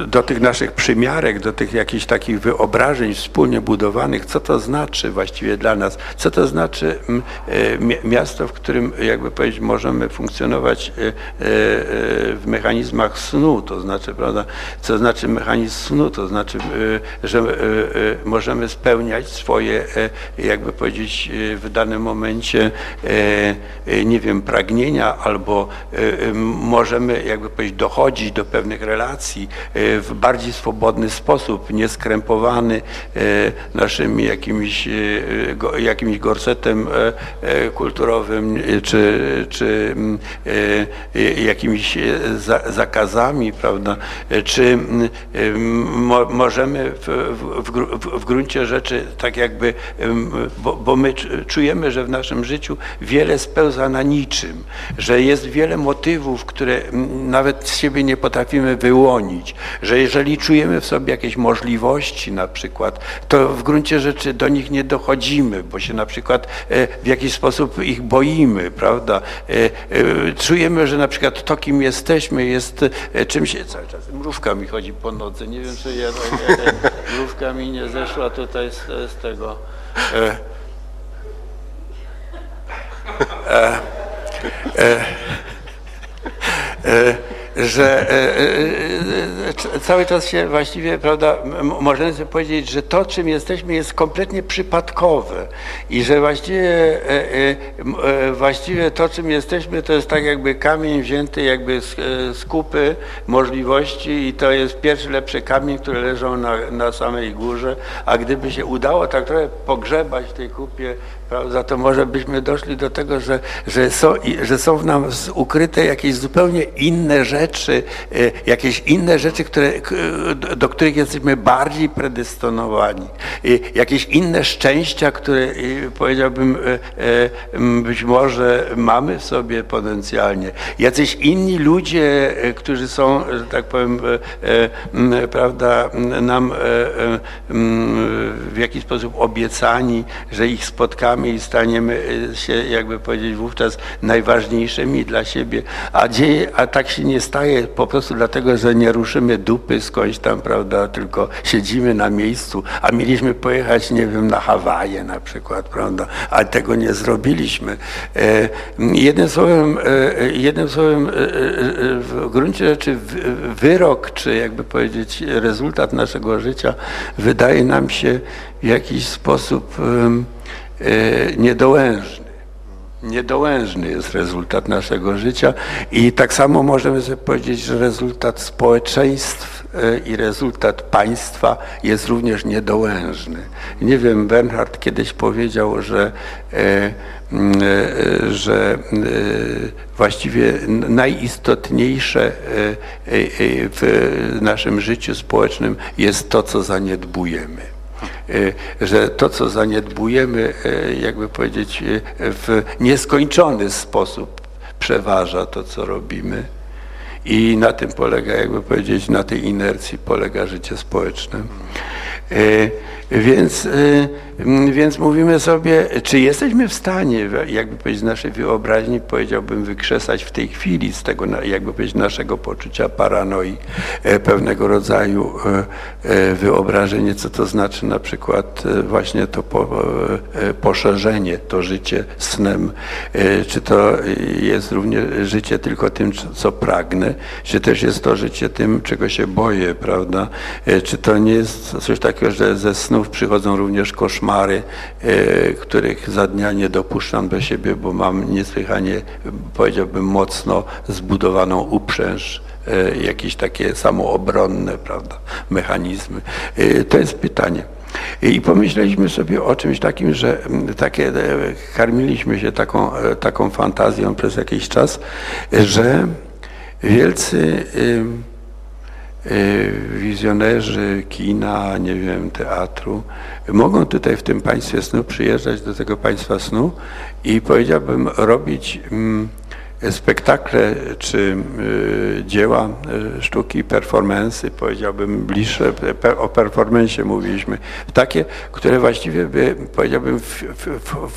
S4: do tych naszych przymiarek, do tych jakichś takich wyobrażeń wspólnie budowanych, co to znaczy właściwie dla nas, co to znaczy e, miasto, w którym, jakby powiedzieć, możemy funkcjonować e, w mechanizmach snu, to znaczy, prawda, co znaczy mechanizm snu, to znaczy, że możemy spełniać swoje, jakby powiedzieć, w danym momencie, nie wiem, pragnienia, albo możemy, jakby powiedzieć, dochodzić do pewnych relacji w bardziej swobodny sposób, nieskrępowany naszymi jakimiś, jakimś gorsetem kulturowym czy, czy mm, jakimiś zakazami, prawda? Czy mo, możemy w, w, w, gruncie rzeczy tak jakby, bo, bo my czujemy, że w naszym życiu wiele spełza na niczym, że jest wiele motywów, które nawet z siebie nie potrafimy wyłonić, że jeżeli czujemy w sobie jakieś możliwości na przykład, to w gruncie rzeczy do nich nie dochodzimy, bo się na przykład e, w jakiś sposób ich boimy, prawda? E, e, czujemy, że na przykład to, kim jesteśmy, jest czymś, cały czas mrówka mi chodzi po nodze, nie wiem, czy ja, mrówka mi nie zeszła tutaj z, z tego. E, e, e, że cały czas się właściwie, prawda, możemy sobie powiedzieć, że to, czym jesteśmy, jest kompletnie przypadkowe i że właściwie, właściwie to, czym jesteśmy, to jest tak jakby kamień wzięty jakby z, z kupy możliwości i to jest pierwszy lepszy kamień, który leżał na, na samej górze, a gdyby się udało tak trochę pogrzebać w tej kupie Prawda? To może byśmy doszli do tego, że, że, są, że są w nas ukryte jakieś zupełnie inne rzeczy, e, jakieś inne rzeczy, które, do których jesteśmy bardziej predystonowani. Jakieś inne szczęścia, które powiedziałbym e, e, być może mamy w sobie potencjalnie. Jacyś inni ludzie, którzy są, że tak powiem, prawda, nam w jakiś sposób obiecani, że ich spotkamy i staniemy y, się, jakby powiedzieć, wówczas najważniejszymi dla siebie, a, dzieje, a tak się nie staje po prostu dlatego, że nie ruszymy dupy skądś tam, prawda, tylko siedzimy na miejscu, a mieliśmy pojechać, nie wiem, na Hawaje na przykład, prawda, a tego nie zrobiliśmy. E, jednym słowem, e, jednym słowem e, w gruncie rzeczy wyrok, czy jakby powiedzieć rezultat naszego życia wydaje nam się w jakiś sposób E, niedołężny. Niedołężny jest rezultat naszego życia i tak samo możemy sobie powiedzieć, że rezultat społeczeństw e, i rezultat państwa jest również niedołężny. Nie wiem, Bernhard kiedyś powiedział, że, e, że właściwie najistotniejsze w naszym życiu społecznym jest to, co zaniedbujemy. E, że to, co zaniedbujemy, e, jakby powiedzieć, e, w nieskończony sposób przeważa to, co robimy. I na tym polega, jakby powiedzieć, na tej inercji polega życie społeczne. Więc, więc mówimy sobie, czy jesteśmy w stanie, jakby powiedzieć, z naszej wyobraźni, powiedziałbym, wykrzesać w tej chwili z tego, jakby powiedzieć, naszego poczucia paranoi, pewnego rodzaju wyobrażenie, co to znaczy na przykład właśnie to poszerzenie, to życie snem, czy to jest również życie tylko tym, co pragnę, czy też jest to życie tym, czego się boję, prawda? Czy to nie jest coś takiego, że ze snów przychodzą również koszmary, e, których za dnia nie dopuszczam do siebie, bo mam niesłychanie, powiedziałbym, mocno zbudowaną uprzęż e, jakieś takie samoobronne prawda, mechanizmy. E, to jest pytanie. I pomyśleliśmy sobie o czymś takim, że takie, karmiliśmy się taką, taką fantazją przez jakiś czas, że wielcy Y, wizjonerzy kina, nie wiem, teatru, mogą tutaj w tym państwie snu przyjeżdżać do tego państwa snu i powiedziałbym robić spektakle czy y, dzieła y, sztuki, performance, powiedziałbym bliższe, o performance mówiliśmy, takie, które właściwie by, powiedziałbym, w, w,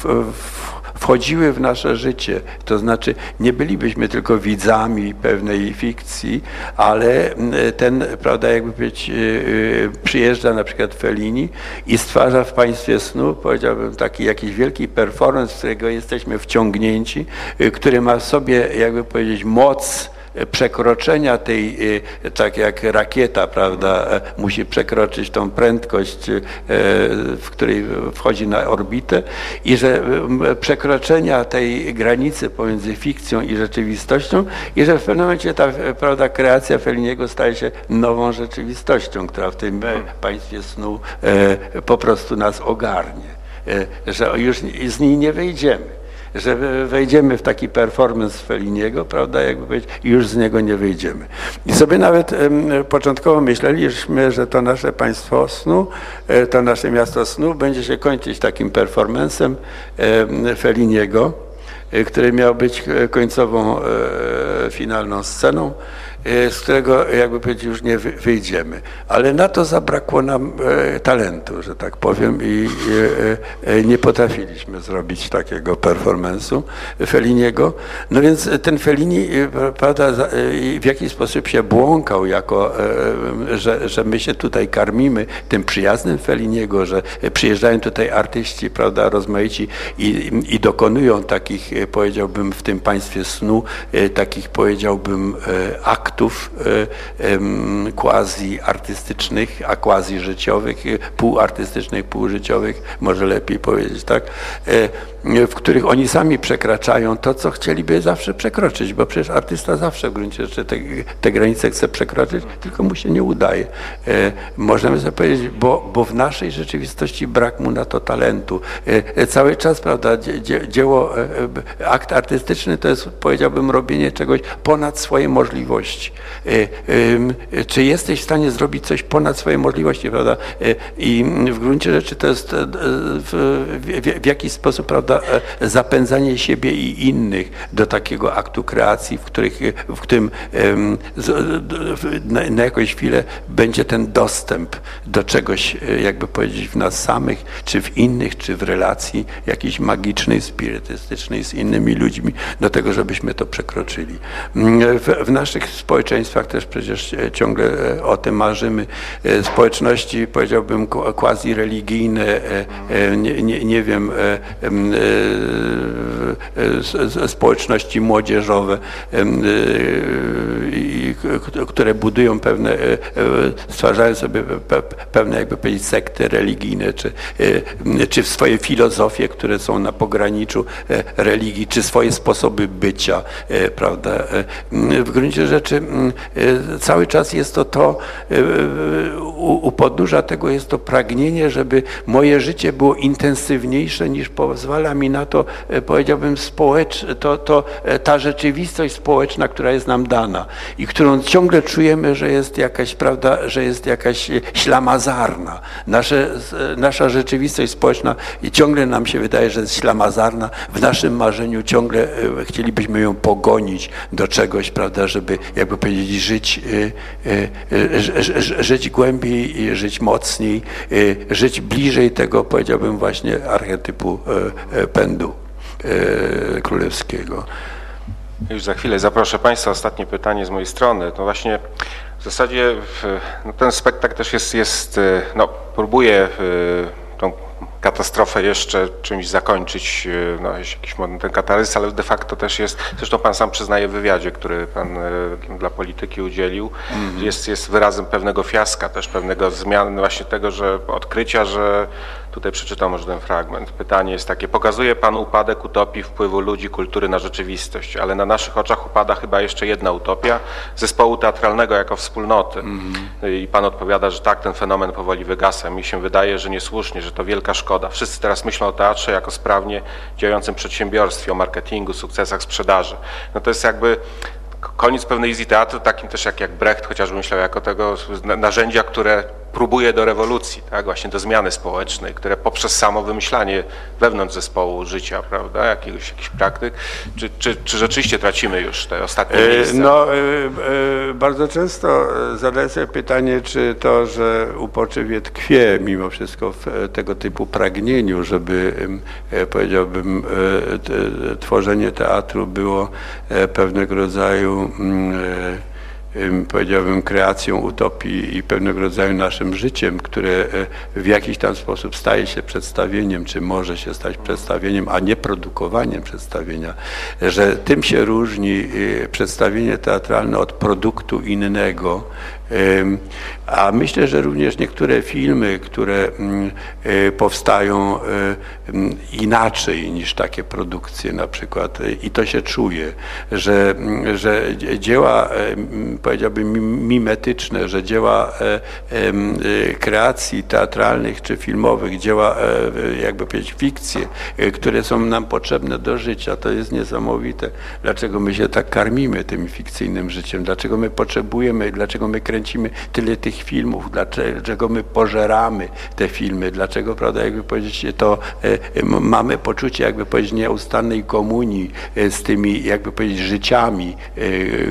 S4: w, wchodziły w nasze życie. To znaczy nie bylibyśmy tylko widzami pewnej fikcji, ale mm, ten, prawda, jakby być, y, y, przyjeżdża na przykład Fellini i stwarza w państwie snu, powiedziałbym, taki jakiś wielki performance, w którego jesteśmy wciągnięci, y, który ma w sobie, jakby powiedzieć, moc przekroczenia tej, tak jak rakieta, prawda, musi przekroczyć tą prędkość, w której wchodzi na orbitę i że przekroczenia tej granicy pomiędzy fikcją i rzeczywistością i że w pewnym momencie ta prawda, kreacja Feliniego staje się nową rzeczywistością, która w tym państwie snu po prostu nas ogarnie, że już z niej nie wyjdziemy że wejdziemy w taki performance Feliniego, prawda, jakby powiedzieć, i już z niego nie wyjdziemy. I sobie nawet początkowo myśleliśmy, że to nasze państwo snu, e, to nasze miasto snu będzie się kończyć takim performancem Feliniego, e, który miał być e, końcową, finalną sceną. E, z którego jakby powiedzieć już nie wyjdziemy. Ale na to zabrakło nam e, talentu, że tak powiem i e, nie potrafiliśmy zrobić takiego performance'u Feliniego. No więc ten Felini prawda, w jakiś sposób się błąkał jako, że, że my się tutaj karmimy tym przyjaznym Feliniego, że przyjeżdżają tutaj artyści, prawda, rozmaici i, i dokonują takich, powiedziałbym, w tym państwie snu, takich, powiedziałbym, aktów, aktów e, quasi artystycznych, a quasi życiowych, e, półartystycznych, półżyciowych, może lepiej powiedzieć, tak, e, w których oni sami przekraczają to, co chcieliby zawsze przekroczyć, bo przecież artysta zawsze w gruncie rzeczy te, te granice chce przekroczyć, tylko mu się nie udaje. Możemy sobie powiedzieć, bo, bo w naszej rzeczywistości brak mu na to talentu. Cały czas, prawda, dzieło, akt artystyczny to jest, powiedziałbym, robienie czegoś ponad swoje możliwości. E, e, czy jesteś w stanie zrobić coś ponad swoje możliwości, prawda? E, I w gruncie rzeczy to jest w, w, w jakiś sposób, prawda, zapędzanie siebie i innych do takiego aktu kreacji, w, których, w którym na, na jakąś chwilę będzie ten dostęp do czegoś, jakby powiedzieć, w nas samych, czy w innych, czy w relacji jakiejś magicznej, spirytystycznej z innymi ludźmi, do tego, żebyśmy to przekroczyli. W, w naszych społeczeństwach też przecież e, ciągle e, o tym marzymy. E, społeczności, powiedziałbym, quasi-religijne, nie, nie, nie wiem, społeczności młodzieżowe, które budują pewne, stwarzają sobie pewne, jakby powiedzieć, sekty religijne, czy, czy swoje filozofie, które są na pograniczu religii, czy swoje sposoby bycia, prawda. W gruncie rzeczy cały czas jest to to, u podnóża tego jest to pragnienie, żeby moje życie było intensywniejsze niż pozwala na to, powiedziałbym, społecz, to, to ta rzeczywistość społeczna, która jest nam dana i którą ciągle czujemy, że jest jakaś, prawda, że jest jakaś ślamazarna. Nasze, nasza rzeczywistość społeczna ciągle nam się wydaje, że jest ślamazarna. W naszym marzeniu ciągle chcielibyśmy ją pogonić do czegoś, prawda, żeby jakby powiedzieć, żyć, żyć głębiej, żyć mocniej, żyć bliżej tego, powiedziałbym właśnie, archetypu pędu królewskiego.
S3: Już za chwilę zaproszę Państwa. Ostatnie pytanie z mojej strony. To właśnie w zasadzie no ten spektakl też jest, jest no, próbuje tą katastrofę jeszcze czymś zakończyć, e, no jakiś ten katarzys, ale de facto też jest, zresztą pan sam przyznaje w wywiadzie, który pan e, dla polityki udzielił, mm -hmm. jest, jest wyrazem pewnego fiaska, też pewnego zmiany właśnie tego, że odkrycia, że Tutaj przeczytam może ten fragment. Pytanie jest takie. Pokazuje Pan upadek utopii wpływu ludzi, kultury na rzeczywistość, ale na naszych oczach upada chyba jeszcze jedna utopia zespołu teatralnego jako wspólnoty. Mm. I Pan odpowiada, że tak, ten fenomen powoli wygasa. Mi się wydaje, że niesłusznie, że to wielka szkoda. Wszyscy teraz myślą o teatrze jako sprawnie działającym przedsiębiorstwie, o marketingu, sukcesach sprzedaży. No to jest jakby koniec pewnej wizji teatru, takim też jak, jak Brecht chociażby myślał jako tego narzędzia, które próbuje do rewolucji, tak, właśnie do zmiany społecznej, które poprzez samo wymyślanie wewnątrz zespołu życia, prawda, jakiegoś, jakichś praktyk, czy, czy, czy rzeczywiście tracimy już te ostatnie e, miejsca?
S4: No, e, e, bardzo często zadaję sobie pytanie, czy to, że upoczywie tkwie mimo wszystko w tego typu pragnieniu, żeby, powiedziałbym, tworzenie teatru było pewnego rodzaju mm, powiedziałbym, kreacją utopii i pewnego rodzaju naszym życiem, które w jakiś tam sposób staje się przedstawieniem, czy może się stać przedstawieniem, a nie produkowaniem przedstawienia, że tym się różni przedstawienie teatralne od produktu innego, a myślę, że również niektóre filmy, które mm, e, powstają e, mm, inaczej niż takie produkcje na przykład e, i to się czuje, że, mm, że dzieła powiedziałbym mimetyczne, że dzieła kreacji teatralnych czy filmowych, dzieła jakby powiedzieć fikcje, które są nam potrzebne do życia, to jest niesamowite. Dlaczego my się tak karmimy tym fikcyjnym życiem? Dlaczego my potrzebujemy, dlaczego my kręcimy tyle tych filmów, dlaczego my pożeramy te filmy, dlaczego, prawda, jakby powiedzieć, to e, mamy poczucie, jakby powiedzieć, nieustannej komunii e, z tymi, jakby powiedzieć, życiami, e,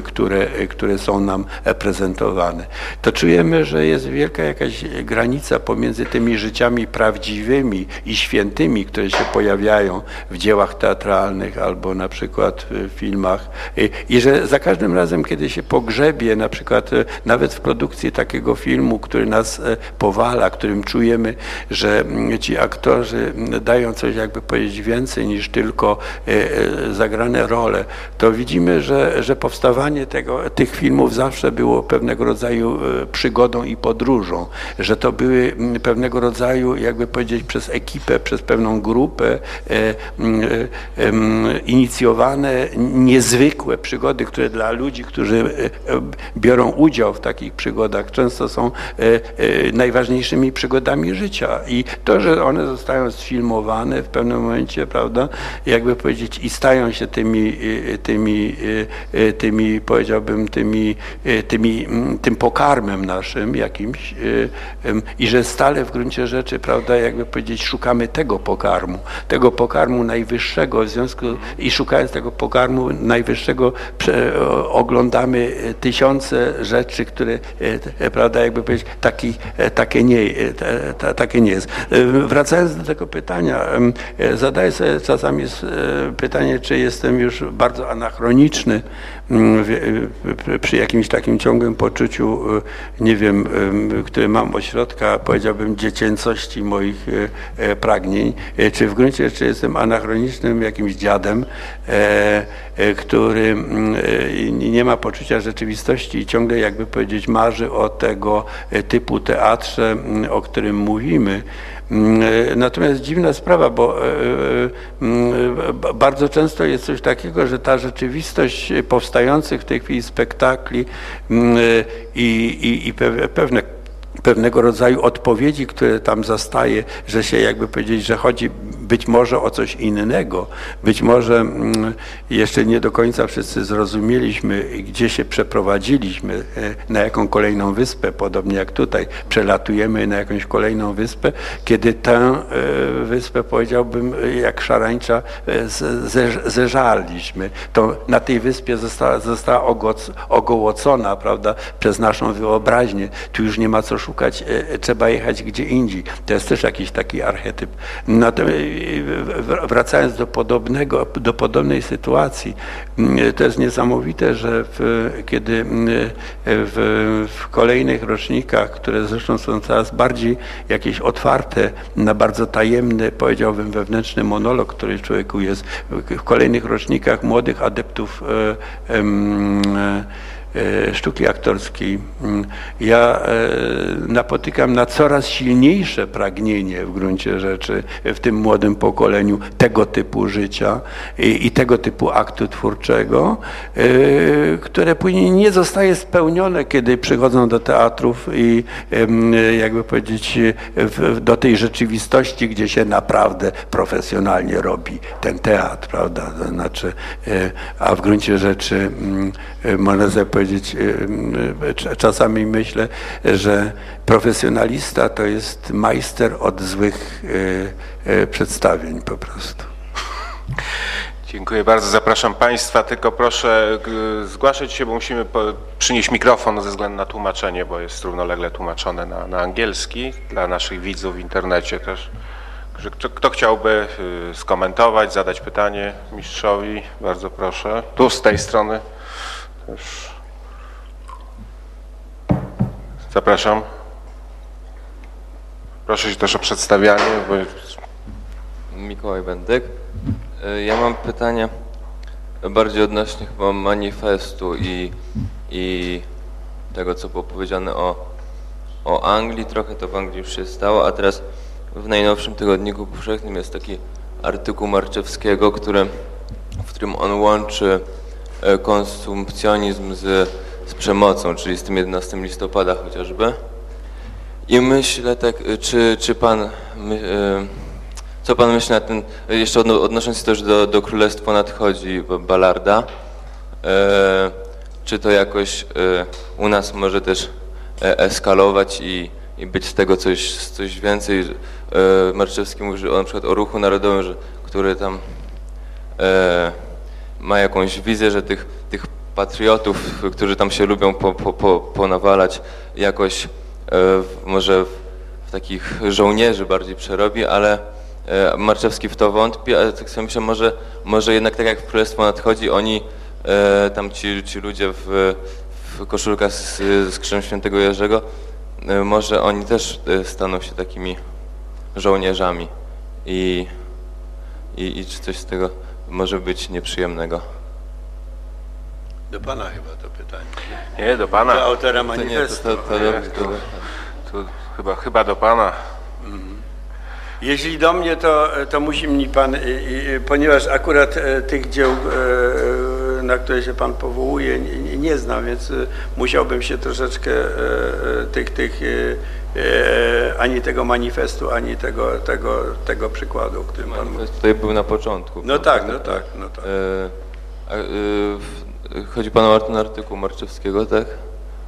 S4: które, które są nam prezentowane. To czujemy, że jest wielka jakaś granica pomiędzy tymi życiami prawdziwymi i świętymi, które się pojawiają w dziełach teatralnych albo na przykład w filmach i że za każdym razem, kiedy się pogrzebie, na przykład nawet w produkcji takiego filmu, który nas e, powala, którym czujemy, że mm, ci aktorzy mm, dają coś, jakby powiedzieć, więcej niż tylko e, e, zagrane role, to widzimy, że, że powstawanie tego, tych filmów zawsze było pewnego rodzaju przygodą i podróżą, że to były mm, pewnego rodzaju, jakby powiedzieć, przez ekipę, przez pewną grupę inicjowane niezwykłe przygody, które dla ludzi, którzy biorą udział w takich przygodach, często są E, e, najważniejszymi przygodami życia. I to, że one zostają sfilmowane w pewnym momencie, prawda, jakby powiedzieć, i stają się tymi, e, tymi, tymi powiedziałbym, tymi, tymi, tym pokarmem naszym jakimś i że stale w gruncie rzeczy, prawda, jakby powiedzieć, szukamy tego pokarmu, tego pokarmu najwyższego w związku i szukając tego pokarmu najwyższego oglądamy tysiące rzeczy, które, prawda, jakby powiedzieć, taki, e, takie, nie, e, takie nie jest. E, wracając do tego pytania, zadaję sobie czasami pytanie, czy jestem już bardzo anachroniczny przy jakimś takim ciągłym poczuciu, nie wiem, które mam ośrodka, powiedziałbym, dziecięcości moich pragnień, czy w gruncie rzeczy jestem anachronicznym jakimś dziadem, który nie ma poczucia rzeczywistości i ciągle, jakby powiedzieć, marzy o tego typu teatrze, o którym mówimy. Mm, natomiast dziwna sprawa, bo e, e, mm, bardzo często jest coś takiego, że ta rzeczywistość powstających w tej chwili spektakli i, i, i pewne pewnego rodzaju odpowiedzi, które tam zastaje, że się jakby powiedzieć, że chodzi być może o coś innego. Być może mm, jeszcze nie do końca wszyscy zrozumieliśmy, gdzie się przeprowadziliśmy, e, na jaką kolejną wyspę, podobnie jak tutaj, przelatujemy na jakąś kolejną wyspę, kiedy tę e, wyspę, powiedziałbym, jak szarańcza, e, zeżarliśmy. To na tej wyspie została, została ogołocona, prawda, przez naszą wyobraźnię. Tu już nie ma co szukać, trzeba jechać gdzie indziej. To jest też jakiś taki archetyp. Natomiast wracając do podobnego, do podobnej sytuacji, mm, to jest niesamowite, że w, kiedy mm, w, w kolejnych rocznikach, które zresztą są coraz bardziej jakieś otwarte na bardzo tajemny, powiedziałbym, wewnętrzny monolog, który człowieku jest, w kolejnych rocznikach młodych adeptów e, e, E, sztuki aktorskiej, mm, ja e, napotykam na coraz silniejsze pragnienie w gruncie rzeczy w tym młodym pokoleniu tego typu życia i, i tego typu aktu twórczego, e, które później nie zostaje spełnione, kiedy przychodzą do teatrów i jakby powiedzieć do tej rzeczywistości, gdzie się naprawdę profesjonalnie robi ten teatr, prawda? Znaczy, a w gruncie rzeczy mm, można sobie powiedzieć, y, y, czasami myślę, że profesjonalista to jest majster od złych y, przedstawień po prostu.
S3: Dziękuję bardzo. Zapraszam Państwa, tylko proszę zgłaszać się, bo musimy przynieść mikrofon ze względu na tłumaczenie, bo jest równolegle tłumaczone na, na angielski dla naszych widzów w internecie też. Kto chciałby skomentować, zadać pytanie mistrzowi? Bardzo proszę. Tu z tej strony też. Zapraszam. Proszę się też o przedstawianie, bo
S8: Mikołaj Będek. E, Ja mam pytanie bardziej odnośnie chyba manifestu i, i tego, co było powiedziane o, o Anglii. Trochę to w Anglii już się stało, a teraz w najnowszym tygodniku powszechnym jest taki artykuł Marczewskiego, który, w którym on łączy e, konsumpcjonizm z, z przemocą, czyli z tym 11 listopada chociażby. I myślę tak, y, czy, czy pan, y, co pan myśli na ten, y, jeszcze odno, odnosząc się też do, do Nadchodzi Ba- Ballarda, czy to jakoś u nas może też e, eskalować i, i być z tego coś, coś więcej? Marczewski mówi że na przykład o ruchu narodowym, że, który tam e, ma jakąś wizję, że tych, tych patriotów, którzy tam się lubią po, po, po, ponawalać, jakoś e, może w, takich żołnierzy bardziej przerobi, ale e, Marczewski w to wątpi, ale tak sobie myślę, może, może jednak tak jak w Królestwo nadchodzi, oni, e, tam ci, ci ludzie w, w koszulkach z, z krzyżem świętego Jerzego, może oni też staną się takimi żołnierzami i, i, i czy coś z tego może być nieprzyjemnego.
S4: Do pana chyba to pytanie.
S3: nie, do pana.
S4: Do autora
S8: To nie, to,
S4: manifestu.
S8: to, to, to, to,
S3: Tu chyba, chyba do pana.
S4: Jeśli do mnie, to, to musi mi pan, ponieważ akurat e, tych dzieł, e, na które się pan powołuje, nie, nie znam, więc musiałbym się troszeczkę e, e, tych, tych e, e, ani tego manifestu, ani tego, tego, tego przykładu, o którym pan mówi.
S8: manifest tutaj był na początku.
S4: No tak, no tak, no tak.
S8: E, e, chodzi pan o ten artykuł Marczewskiego, tak?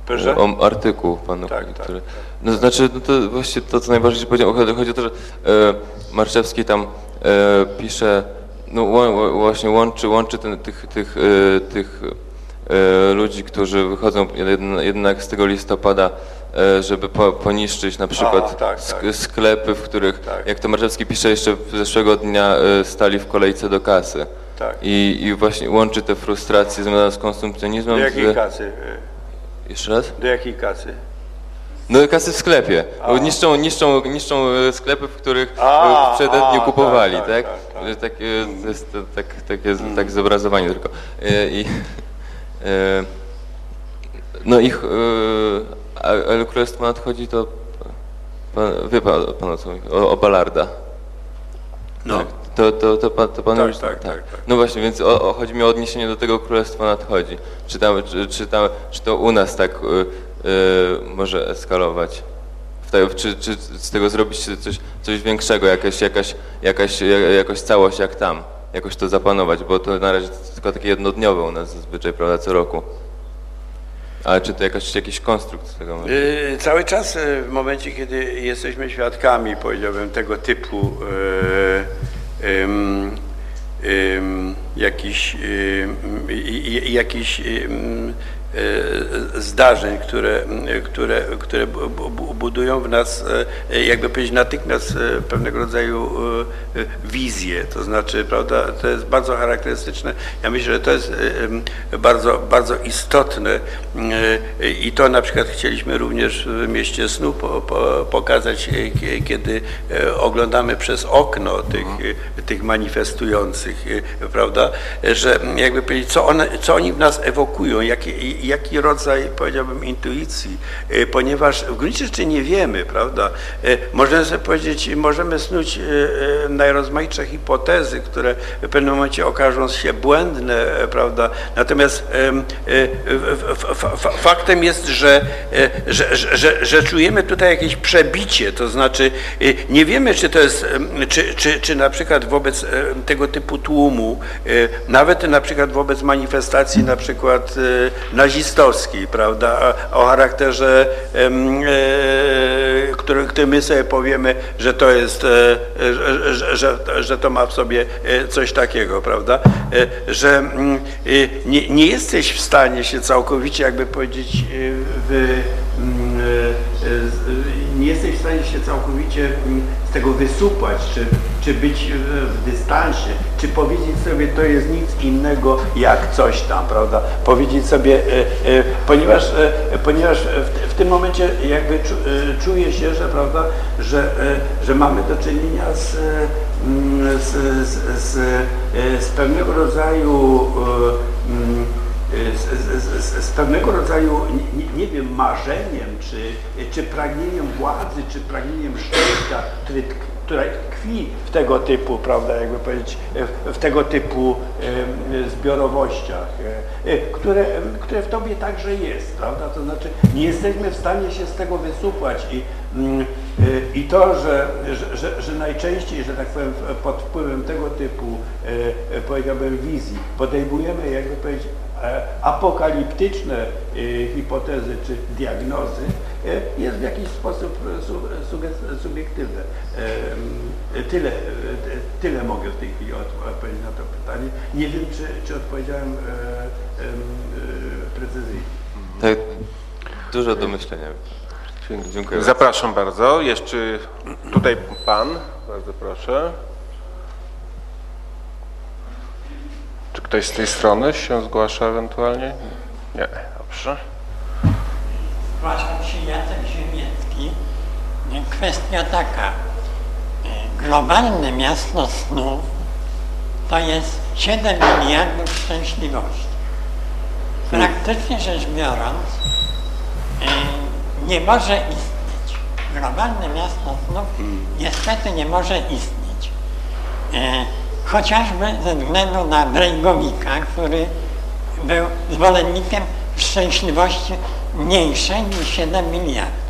S4: Proszę?
S8: O artykuł panu,
S4: Tak, tak,
S8: który... No znaczy, no to właśnie to, co najbardziej powiedziałem, chodzi, chodzi o to, że e, Marczewski tam e, pisze, no właśnie łączy, łączy ten, tych, tych, e, tych e, ludzi, którzy wychodzą jedn- jednak z tego listopada, e, żeby po, poniszczyć na przykład
S4: tak, tak.
S8: sklepy, w których,
S4: Tak.
S8: jak to Marczewski pisze, jeszcze zeszłego dnia e, stali w kolejce do kasy.
S4: Tak.
S8: I, I właśnie łączy te frustracje związane z konsumpcjonizmem
S4: Do jakiej
S8: z...
S4: kasy?
S8: Jeszcze raz?
S4: Do jakiej kasy?
S8: No kasy w sklepie. Niszczą, niszczą, niszczą e, sklepy, w których
S4: A,
S8: e,
S4: a,
S8: kupowali,
S4: tak,
S8: tak?
S4: tak, tak, tak.
S8: Że Takie, to jest tak, tak zobrazowanie tylko. E, I, e, no ich, e, ale Królestwo nadchodzi to, pan, wie pan, pan o co? O, o Ballarda.
S4: No.
S8: Tak, to, to, to, pan, to pan
S4: Tak,
S8: już-
S4: tak, tak, tak.
S8: No właśnie, więc o, o, chodzi mi o odniesienie do tego Królestwa nadchodzi. Czy, tam, czy, czy, tam, czy to u nas tak y, y, może eskalować? Czy, czy z tego zrobić coś, coś większego, jakaś, jakaś, jakaś, ja- jakaś całość jak tam? Jakoś to zapanować, bo to na razie to tylko takie jednodniowe u nas zazwyczaj, prawda, co roku. Ale czy to jakaś, jakiś konstrukt z tego może?
S4: Y, Cały czas y, w momencie, kiedy jesteśmy świadkami, powiedziałbym, tego typu y, ym, ym, jakichś, y, zdarzeń, które, które, które bu- bu- budują w nas, y, jakby powiedzieć, natychmiast y, pewnego rodzaju wizję. To znaczy, prawda, to jest bardzo charakterystyczne. Ja myślę, że to jest bardzo, bardzo istotne i to na przykład chcieliśmy również w Mieście Snu po, po, pokazać, kie- kiedy oglądamy przez okno tych, y, tych manifestujących, prawda, że jakby powiedzieć, co, one, co oni w nas ewokują, jaki, jaki rodzaj, powiedziałbym, intuicji, y, ponieważ w gruncie rzeczy nie wiemy, prawda, Y, możemy sobie powiedzieć, możemy snuć y, najrozmaitsze hipotezy, które w pewnym momencie okażą się błędne, e, prawda, natomiast faktem jest, że, że, że, że, czujemy tutaj jakieś przebicie, to znaczy nie wiemy, czy to jest, czy, czy, czy na przykład wobec tego typu tłumu, nawet na przykład wobec manifestacji na przykład y, nazistowskiej, prawda, o charakterze, em, e, który, który my sobie powiemy, że to jest, e, że, że, że, to ma w sobie e, coś takiego, prawda, że mm, nie, nie jesteś w stanie się całkowicie, jakby powiedzieć, wy, mm, nie jesteś w stanie się całkowicie mm, z tego wysupłać, czy, czy być w, dystansie, czy powiedzieć sobie, to jest nic innego jak coś tam, prawda? Powiedzieć sobie, e, e, ponieważ, e, ponieważ w, w tym momencie jakby czu, się, że, prawda, że, że mamy do czynienia z, mm, z, z, z, z pewnego rodzaju mm, z, z, z, pewnego rodzaju, nie, nie wiem, marzeniem, czy, czy pragnieniem władzy, czy pragnieniem szczęścia, które, tk- które tkwi w tego typu, prawda, jakby powiedzieć, w, tego typu zbiorowościach, e, które, które w tobie także jest, prawda, to znaczy nie jesteśmy w stanie się z tego wysupłać i, mm, e, i to, że, że, że, że najczęściej, że tak powiem, pod wpływem tego typu, e, powiedziałbym, wizji podejmujemy, jakby powiedzieć, apokaliptyczne e, hipotezy czy diagnozy e, jest w jakiś sposób e, subiektywne. E, Tyle, e, tyle mogę w tej chwili odp- odpowiedzieć na to pytanie. Nie wiem, czy, czy odpowiedziałem e, em, e, precyzyjnie.
S8: Tak, dużo do myślenia. Dziękuję bardzo.
S3: Zapraszam bardzo. Jeszcze tutaj pan, bardzo proszę. Czy ktoś z tej strony się zgłasza ewentualnie? Nie, dobrze.
S10: Zgłaszam się Jacek Ziemiecki. Kwestia taka. E, Globalne miasto snów to jest 7 miliardów szczęśliwości. Praktycznie rzecz biorąc, e, nie może istnieć. Globalne miasto snów niestety nie może istnieć. Chociażby ze względu na Brejgowika, który był zwolennikiem szczęśliwości mniejszej niż 7 miliardów.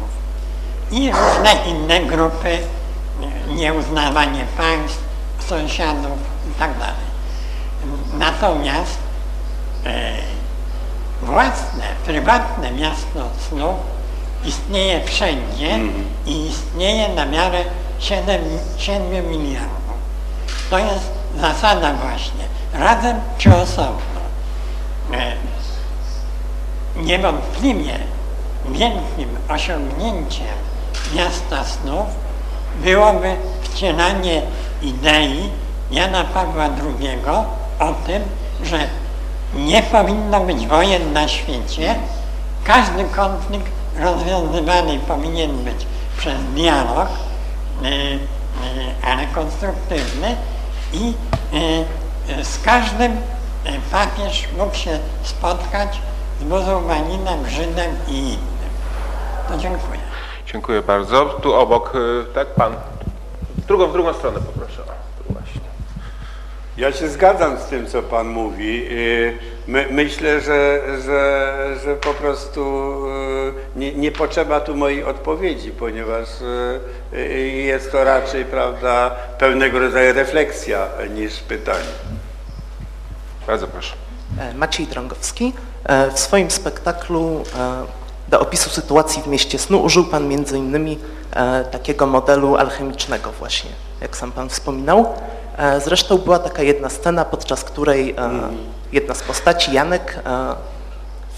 S10: I różne inne grupy, e, nieuznawanie państw, sąsiadów itd. Natomiast e, własne, prywatne miasto snów istnieje wszędzie i istnieje na miarę 7, 7 miliardów. To jest zasada właśnie, razem czy osobno. E, Niewątpliwie wielkim osiągnięciem miasta snów byłoby wcielanie idei Jana Pawła II o tym, że nie powinno być wojen na świecie, każdy konflikt rozwiązywany powinien być przez dialog, e, e, ale konstruktywny i e, e, z każdym e, papież mógł się spotkać z muzułmaninem, Żydem i innym. To dziękuję.
S3: Dziękuję bardzo. Tu obok, tak, pan. Drugą, w drugą stronę poproszę.
S4: Ja się zgadzam z tym, co Pan mówi. Y, My, myślę, że, że, że po prostu y, nie, nie potrzeba tu mojej odpowiedzi, ponieważ y, jest to raczej prawda, pewnego rodzaju refleksja niż pytanie.
S3: Bardzo proszę.
S11: E, Maciej Drągowski. E, W swoim spektaklu e, do opisu sytuacji w mieście snu użył Pan między innymi takiego modelu alchemicznego właśnie, jak sam Pan wspominał. E, Zresztą była taka jedna scena, podczas której e, jedna z postaci, Janek, e,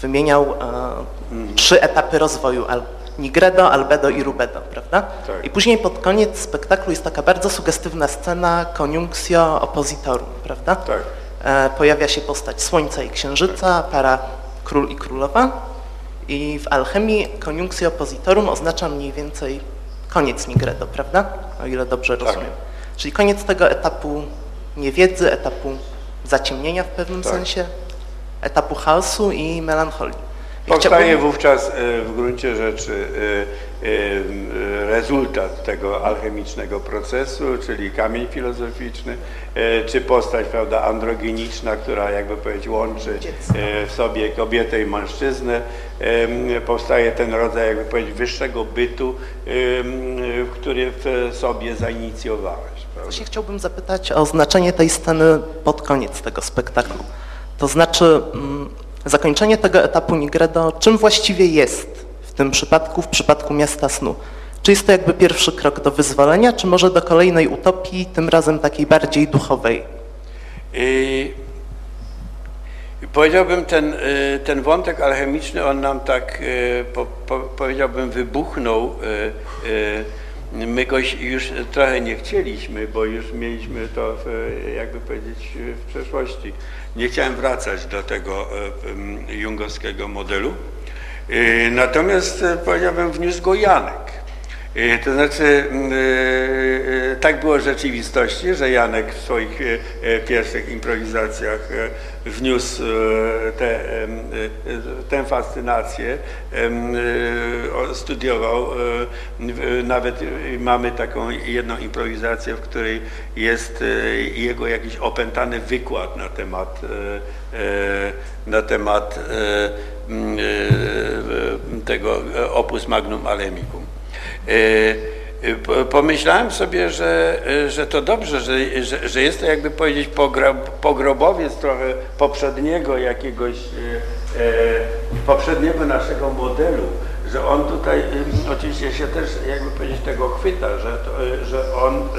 S11: wymieniał e, trzy etapy rozwoju. Nigredo, Albedo i Rubedo, prawda?
S4: Tak.
S11: I później pod koniec spektaklu jest taka bardzo sugestywna scena Coniunctio Oppositorum, prawda?
S4: Tak.
S11: E, pojawia się postać Słońca i Księżyca, para król i królowa i w alchemii Coniunctio Oppositorum oznacza mniej więcej koniec Nigredo, prawda? O ile dobrze
S4: Tak.
S11: rozumiem. Czyli koniec tego etapu niewiedzy, etapu zaciemnienia w pewnym
S4: Tak.
S11: sensie, etapu chaosu i melancholii.
S4: Powstaje
S11: chciałbym-
S4: wówczas e, w gruncie rzeczy e, e, rezultat tego alchemicznego procesu, czyli kamień filozoficzny, czy postać prawda, androgeniczna, która jakby powiedzieć łączy w sobie kobietę i mężczyznę. Powstaje ten rodzaj jakby powiedzieć wyższego bytu, który w sobie zainicjowałeś.
S11: Właśnie chciałbym zapytać o znaczenie tej sceny pod koniec tego spektaklu. To znaczy, mm, zakończenie tego etapu Nigredo, czym właściwie jest w tym przypadku, w przypadku miasta snu? Czy jest to jakby pierwszy krok do wyzwolenia, czy może do kolejnej utopii, tym razem takiej bardziej duchowej?
S4: Y, Powiedziałbym, ten, y, ten wątek alchemiczny, on nam tak, y, po, po, powiedziałbym, wybuchnął. My go już trochę nie chcieliśmy, bo już mieliśmy to, w, jakby powiedzieć, w przeszłości. Nie chciałem wracać do tego ym, jungowskiego modelu. Y, Natomiast powiedziałbym, wniósł go Janek. To znaczy, tak było w rzeczywistości, że Janek w swoich pierwszych improwizacjach wniósł te, em, y, tę fascynację, em, y, o- studiował. Nawet mamy taką jedną improwizację, w której jest jego jakiś opętany wykład na temat, na temat tego e, opus magnum alemicum. Po- Pomyślałem sobie, że, że to dobrze, że, że, że jest to jakby powiedzieć pogrobowiec trochę poprzedniego jakiegoś, e, e, poprzedniego naszego modelu, że on tutaj e, oczywiście się też jakby powiedzieć tego chwyta, że, to, że on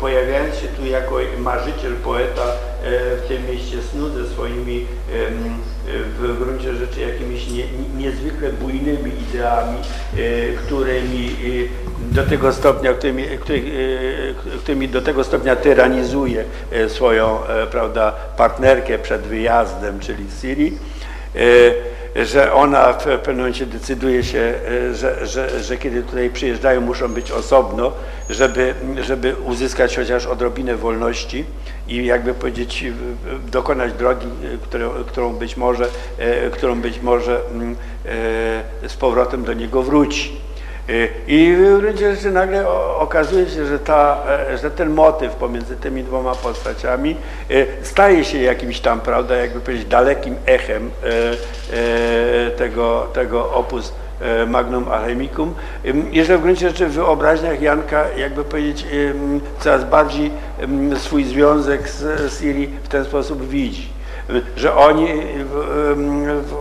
S4: pojawiając się tu jako marzyciel, poeta e, w tym mieście snu ze swoimi em, w gruncie rzeczy jakimiś nie, nie- niezwykle bujnymi ideami, którymi do tego stopnia, którymi, którymi do tego stopnia tyranizuje swoją prawda, partnerkę przed wyjazdem, czyli Siri, e, że ona w pewnym momencie decyduje się, e, że, że, że kiedy tutaj przyjeżdżają, muszą być osobno, żeby, żeby uzyskać chociaż odrobinę wolności i jakby powiedzieć, dokonać drogi, e, którą, którą być może, e, którą być może mm, z powrotem do niego wróci. E, I w gruncie rzeczy nagle okazuje się, że, ta, e, że ten motyw pomiędzy tymi dwoma postaciami e, staje się jakimś tam, prawda, jakby powiedzieć, dalekim echem e, e, tego, tego opus Magnum Alemicum Ym, i że w gruncie rzeczy w wyobraźniach Janka, jakby powiedzieć, coraz bardziej swój związek z, z Iri w ten sposób widzi że oni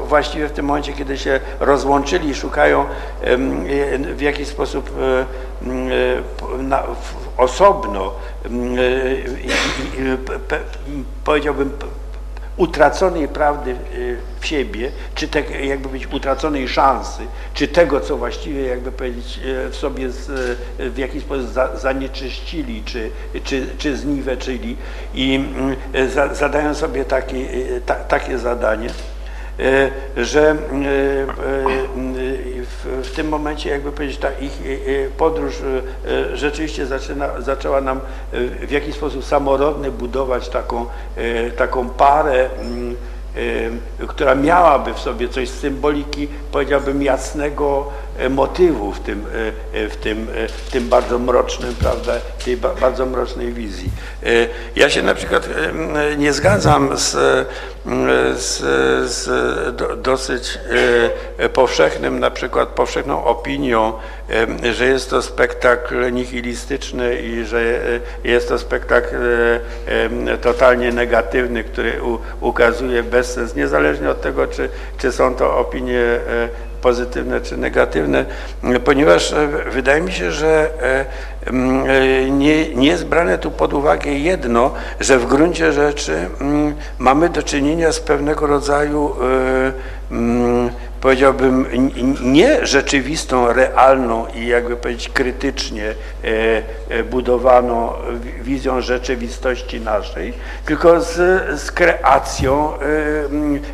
S4: właściwie w tym momencie, kiedy się rozłączyli, szukają w jakiś sposób osobno, powiedziałbym, utraconej prawdy y, w siebie, czy te, jakby być utraconej szansy, czy tego, co właściwie jakby powiedzieć y, w sobie z, y, w jakiś sposób za, zanieczyścili, czy, czy, czy zniweczyli. I mm, za, zadają sobie takie, y, ta, takie zadanie, że y, y, w, tym momencie jakby powiedzieć ta ich y, y, podróż y, y, rzeczywiście zaczyna, zaczęła nam y, w jakiś sposób samorodny budować taką, y, taką parę y, która miałaby w sobie coś z symboliki, powiedziałbym, jasnego e, motywu w tym, e, e, w tym, w tym bardzo mrocznym, prawda, tej ba- bardzo mrocznej wizji. Ja się na przykład nie zgadzam z, z, z do, dosyć e, powszechnym, na przykład powszechną opinią, e, że jest to spektakl nihilistyczny i że e, jest to spektakl totalnie negatywny, który ukazuje bezsens, niezależnie od tego, czy, czy są to opinie pozytywne czy negatywne, ponieważ e, wydaje mi się, że e, e, nie, nie jest brane tu pod uwagę jedno, że w gruncie rzeczy mamy do czynienia z pewnego rodzaju powiedziałbym, nie rzeczywistą, realną i jakby powiedzieć krytycznie e, e, budowaną wi- wizją rzeczywistości naszej, tylko z, z kreacją,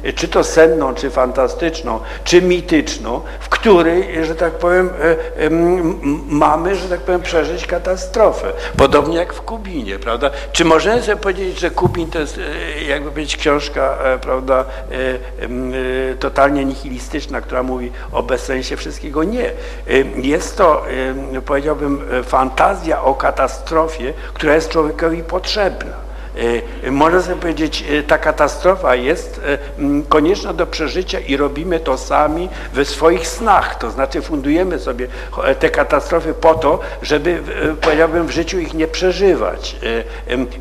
S4: e, czy to senną, czy fantastyczną, czy mityczną, w której, że tak powiem, mamy, że tak powiem, przeżyć katastrofę. Podobnie jak w Kubinie, prawda? Czy możemy sobie powiedzieć, że Kubin to jest, jakby powiedzieć, książka, prawda, totalnie nihilistyczna, która mówi o bezsensie wszystkiego? Nie. Jest to, powiedziałbym, e, fantazja o katastrofie, która jest człowiekowi potrzebna. E, Można sobie powiedzieć, e, ta katastrofa jest konieczna do przeżycia i robimy to sami we swoich snach. To znaczy fundujemy sobie te katastrofy po to, żeby, powiedziałbym, w życiu ich nie przeżywać.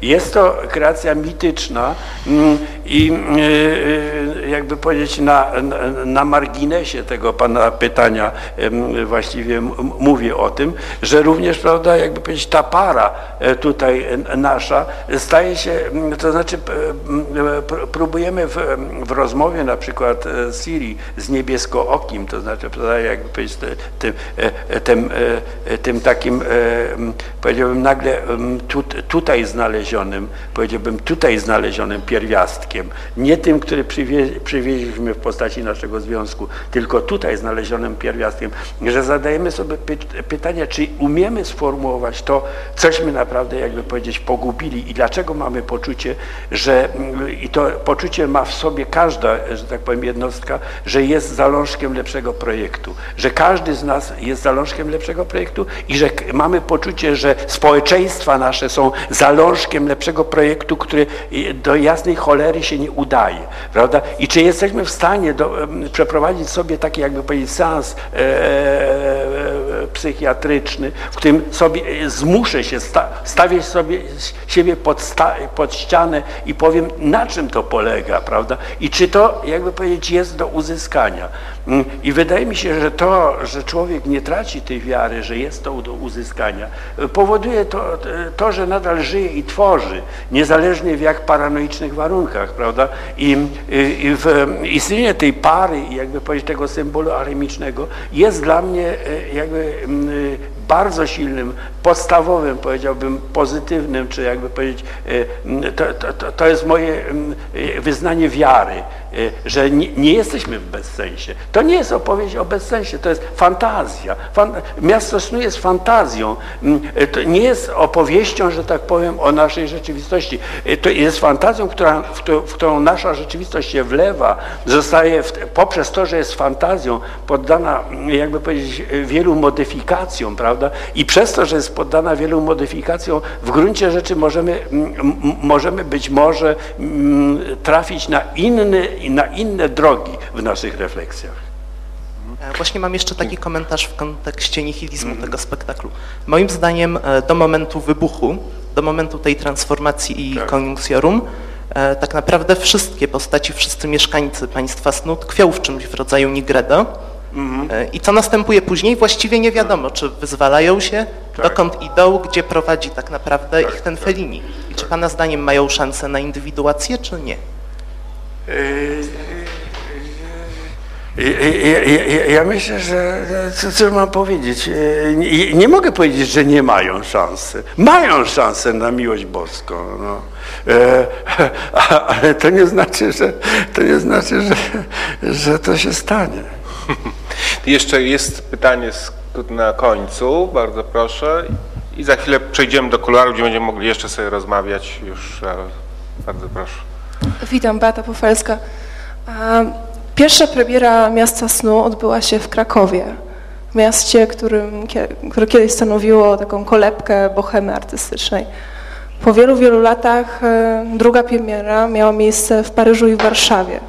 S4: Jest to kreacja mityczna mm, i e, e, jakby powiedzieć, na, na, marginesie tego pana pytania właściwie mówię o tym, że również, prawda, jakby powiedzieć, ta para tutaj nasza staje się, to znaczy próbujemy w, w rozmowie na przykład Siri z niebieskookim, to znaczy, jakby powiedzieć, tym, tym, tym takim, powiedziałbym, nagle tutaj znalezionym, powiedziałbym, tutaj znalezionym pierwiastkiem, nie tym, który przywie, przywieźliśmy w postaci naszego związku, tylko tutaj znalezionym pierwiastkiem, że zadajemy sobie py, pytanie, czy umiemy sformułować to, cośmy naprawdę, jakby powiedzieć, pogubili i dlaczego mamy poczucie, że i to poczucie ma w sobie każda, że tak powiem, jednostka, że jest zalążkiem lepszego projektu, że każdy z nas jest zalążkiem lepszego projektu i że mamy poczucie, że społeczeństwa nasze są zalążkiem lepszego projektu, który do jasnej cholery się nie udaje, prawda? I czy jesteśmy w stanie do, przeprowadzić sobie taki, jakby powiedzieć, seans e, e, psychiatryczny, w którym sobie e, zmuszę się sta, stawiać sobie siebie pod, sta, pod ścianę i powiem, na czym to polega, prawda? I czy to, jakby powiedzieć, jest do uzyskania. Mm, I wydaje mi się, że to, że człowiek nie traci tej wiary, że jest to do uzyskania, powoduje to, to że nadal żyje i tworzy, niezależnie w jak paranoicznych warunkach, prawda? I, i w istnienie tej pary, jakby powiedzieć, tego symbolu aremicznego jest dla mnie e, jakby 嗯。Bardzo silnym, podstawowym, powiedziałbym, pozytywnym, czy jakby powiedzieć, e, to, to, to jest moje e, wyznanie wiary, że nie, nie, jesteśmy w bezsensie. To nie jest opowieść o bezsensie, to jest fantazja. Fan, miasto snu jest fantazją, to nie jest opowieścią, że tak powiem, o naszej rzeczywistości. To jest fantazją, która, w, w którą nasza rzeczywistość się wlewa, zostaje w, poprzez to, że jest fantazją, poddana, jakby powiedzieć, wielu modyfikacjom, prawda? I przez to, że jest poddana wielu modyfikacjom, w gruncie rzeczy możemy, możemy być może trafić na inny na inne drogi w naszych refleksjach.
S11: E, właśnie mam jeszcze taki komentarz w kontekście nihilizmu tego spektaklu. Moim zdaniem e, do momentu wybuchu, do momentu tej transformacji i tak. e, tak naprawdę wszystkie postaci, wszyscy mieszkańcy państwa snu tkwią w czymś w rodzaju nigredo. Mhm. I co następuje później, właściwie nie wiadomo, czy wyzwalają się, tak. dokąd idą, gdzie prowadzi tak naprawdę tak, ich ten tak. Fellini. I czy Pana zdaniem mają szansę na indywiduację, czy nie?
S4: Ja, ja, myślę, że co, co mam powiedzieć? Nie, nie, mogę powiedzieć, że nie mają szansy. Mają szansę na miłość boską. No. Ale to nie znaczy, że to nie znaczy, że, że to się stanie.
S3: Jeszcze jest pytanie na końcu, bardzo proszę. I za chwilę przejdziemy do kuluaru, gdzie będziemy mogli jeszcze sobie rozmawiać. Już bardzo proszę.
S12: Witam, Beata Pofelska. Pierwsza premiera Miasta Snu odbyła się w Krakowie, mieście, którym, które kiedyś stanowiło taką kolebkę bohemy artystycznej. Po wielu, wielu latach e, druga premiera miała miejsce w Paryżu i w Warszawie.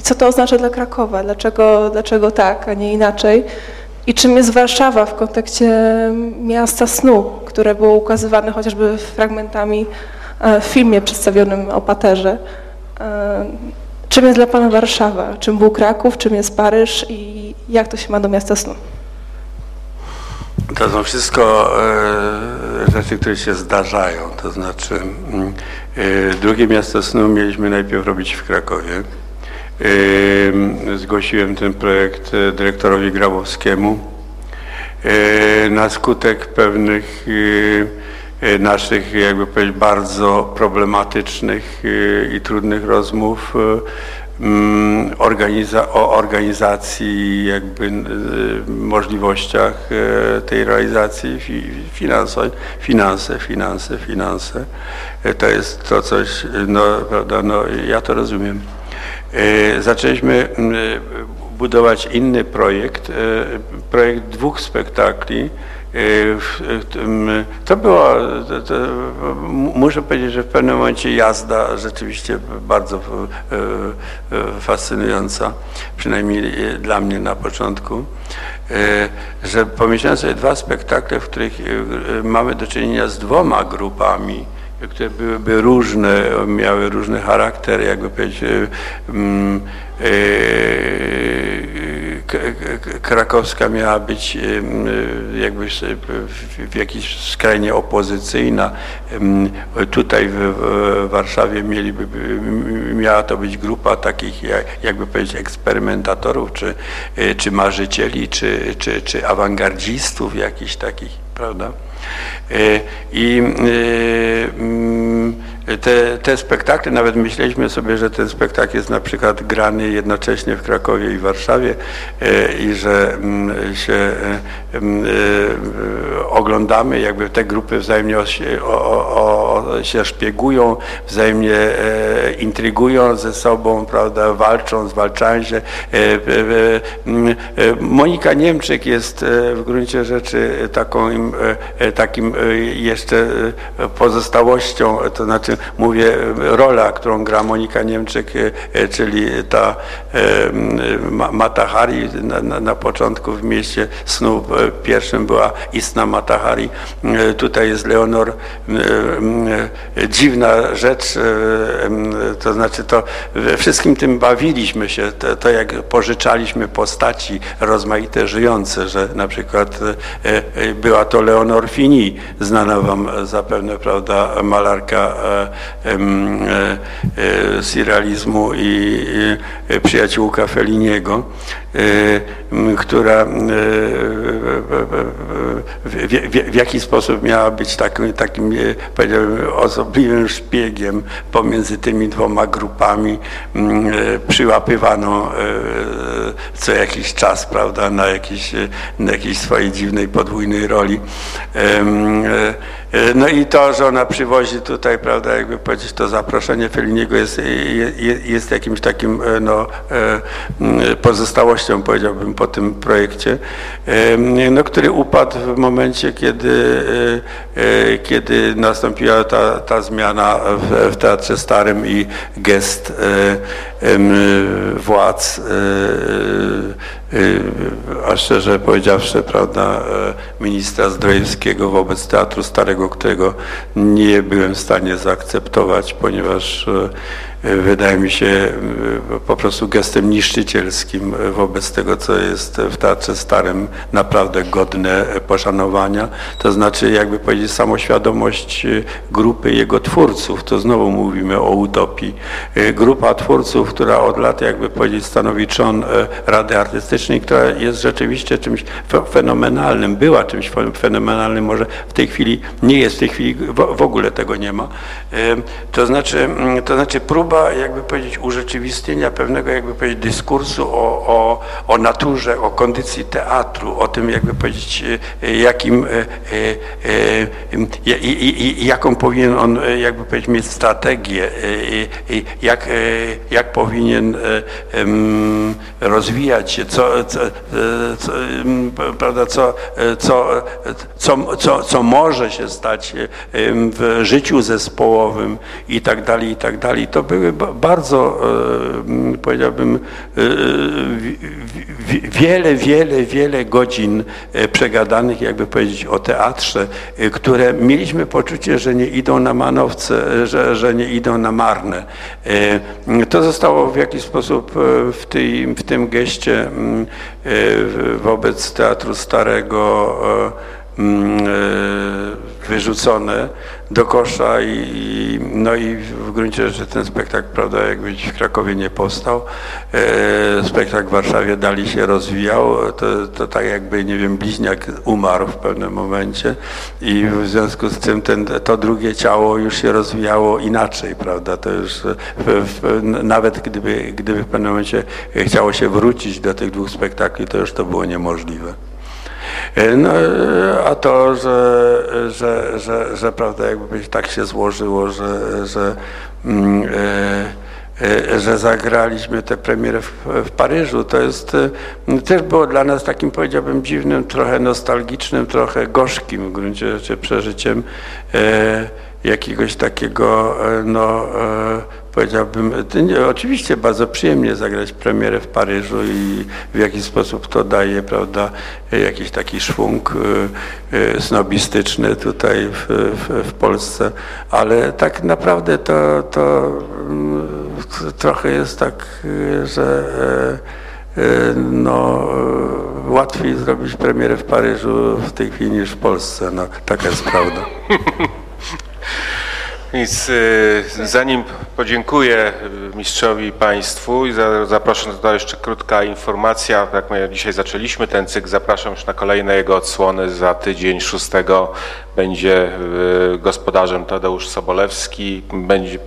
S12: I co to oznacza dla Krakowa? Dlaczego, dlaczego tak, a nie inaczej? I czym jest Warszawa w kontekście miasta snu, które było ukazywane chociażby fragmentami E, w filmie przedstawionym o Paterze. E, czym jest dla Pana Warszawa? Czym był Kraków? Czym jest Paryż? I jak to się ma do miasta snu?
S4: To są wszystko e, rzeczy, które się zdarzają. To znaczy, mm, drugie miasto snu mieliśmy najpierw robić w Krakowie. Zgłosiłem ten projekt dyrektorowi Grabowskiemu. Na skutek pewnych E, naszych, jakby powiedzieć, bardzo problematycznych e, i trudnych rozmów e, mm, organiza o organizacji, jakby możliwościach tej realizacji, finanse, finanse, finanse, finanse. To jest to coś, no prawda, no ja to rozumiem. Zaczęliśmy mm, budować inny projekt, projekt dwóch spektakli, to było, to, to, muszę powiedzieć, że w pewnym momencie jazda rzeczywiście bardzo e, e, fascynująca, przynajmniej dla mnie na początku, e, że pomyślałem sobie dwa spektakle, w których mamy do czynienia z dwoma grupami które byłyby różne, miały różny charakter, jakby powiedzieć, mm, krakowska miała być jakby w jakiś skrajnie opozycyjna. Tutaj w Warszawie mieliby, miała to być grupa takich jakby powiedzieć eksperymentatorów, czy, czy marzycieli, czy, czy, czy awangardzistów jakichś takich, prawda? I te, te spektakle, nawet myśleliśmy sobie, że ten spektakl jest na przykład grany jednocześnie w Krakowie i Warszawie e, i że mm, się e, mm, e, oglądamy, jakby te grupy wzajemnie o, o, o, się szpiegują, wzajemnie intrygują ze sobą, prawda, walczą, zwalczają się. Mm, Monika Niemczyk jest w gruncie rzeczy taką, takim jeszcze pozostałością, to znaczy mówię, rola, którą gra Monika Niemczyk, e, czyli ta e, Matahari na, na, początku w mieście snu e, pierwszym była istna Matahari. Tutaj jest Leonor. Dziwna rzecz, to znaczy to wszystkim tym bawiliśmy się, to, to jak pożyczaliśmy postaci rozmaite żyjące, że na przykład była to Leonor Fini, znana wam zapewne, prawda, malarka E, e, surrealizmu i przyjaciółka Feliniego, e, która w, jaki sposób miała być takim, takim powiedziałbym, osobliwym szpiegiem pomiędzy tymi dwoma grupami przyłapywano co jakiś czas, prawda, na jakiejś, na jakiejś swojej dziwnej podwójnej roli. No i to, że ona przywozi tutaj, prawda, jakby powiedzieć, to zaproszenie Feliniego jest, jest, jest jakimś takim e, no, e, pozostałością, powiedziałbym, po tym projekcie, no, który upadł w momencie, kiedy, e, kiedy nastąpiła ta, ta zmiana w, w Teatrze Starym i gest władz a szczerze powiedziawszy, prawda, ministra Zdrojewskiego wobec Teatru Starego, którego nie byłem w stanie zaakceptować, ponieważ wydaje mi się e, po prostu gestem niszczycielskim wobec tego, co jest w Teatrze Starym naprawdę godne poszanowania. To znaczy, jakby powiedzieć, samoświadomość e, grupy jego twórców, to znowu mówimy o utopii. E, grupa twórców, która od lat, jakby powiedzieć, stanowi trzon Rady Artystycznej, która jest rzeczywiście czymś fenomenalnym, była czymś fenomenalnym, może w tej chwili nie jest, w tej chwili w ogóle tego nie ma. To znaczy, to znaczy próba próba, jakby powiedzieć, urzeczywistnienia pewnego, jakby powiedzieć, dyskursu o, o, o naturze, o kondycji teatru, o tym, jakby powiedzieć, e, jakim, e, e, jaką powinien on, jakby powiedzieć, mieć strategię, jak, jak powinien rozwijać się, co, co, co prawda, co, co, co, co, co może się stać w życiu zespołowym i tak dalej, i tak dalej. To były bardzo, e, powiedziałbym, e, wiele, wiele, wiele godzin e, przegadanych, jakby powiedzieć, o teatrze, które mieliśmy poczucie, że nie idą na manowce, że, że nie idą na marne. To zostało w jakiś sposób w, tej, w tym geście wobec Teatru Starego wyrzucone do kosza i, no i w gruncie rzeczy ten spektakl, prawda, jakby w Krakowie nie powstał. E, spektakl w Warszawie dalej się rozwijał. To, to tak jakby, nie wiem, bliźniak umarł w pewnym momencie i w związku z tym ten, to drugie ciało już się rozwijało inaczej, prawda. To już w, w, nawet gdyby, gdyby w pewnym momencie chciało się wrócić do tych dwóch spektakli, to już to było niemożliwe. E, no, e, a to, że, że, że, że prawda, jakby tak się złożyło, że, że, mm, e, że zagraliśmy tę premierę w, w, Paryżu, to jest też było dla nas takim powiedziałbym dziwnym, trochę nostalgicznym, trochę gorzkim w gruncie rzeczy przeżyciem jakiegoś takiego no, powiedziałbym, oczywiście bardzo przyjemnie zagrać premierę w Paryżu i w jakiś sposób to daje, prawda, jakiś taki szwung y, y, snobistyczny tutaj w, w, w Polsce, ale tak naprawdę to, to mm, trochę jest tak, że e, e, no, łatwiej zrobić premierę w Paryżu w tej chwili niż w Polsce, no, taka jest prawda.
S3: Więc y, zanim podziękuję y, mistrzowi państwu i za, zaproszę to jeszcze krótka informacja, jak my dzisiaj zaczęliśmy ten cykl, zapraszam już na kolejne jego odsłony, za tydzień 6 będzie y, gospodarzem Tadeusz Sobolewski, będzie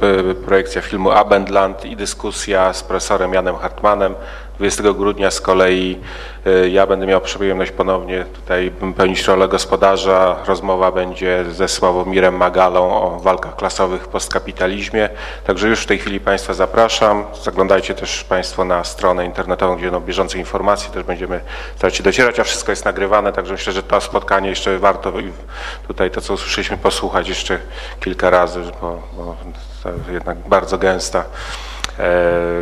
S3: projekcja filmu Abendland i dyskusja z profesorem Janem Hartmanem. 20 grudnia z kolei y, ja będę miał przyjemność ponownie tutaj pełnić rolę gospodarza. Rozmowa będzie ze Sławomirem Magalą o walkach klasowych w postkapitalizmie. Także już w tej chwili Państwa zapraszam. Zaglądajcie też Państwo na stronę internetową, gdzie będą bieżące informacje. Też będziemy starać się docierać, a wszystko jest nagrywane, także myślę, że to spotkanie jeszcze warto tutaj to, co usłyszeliśmy, posłuchać jeszcze kilka razy, bo, bo to jednak bardzo gęsta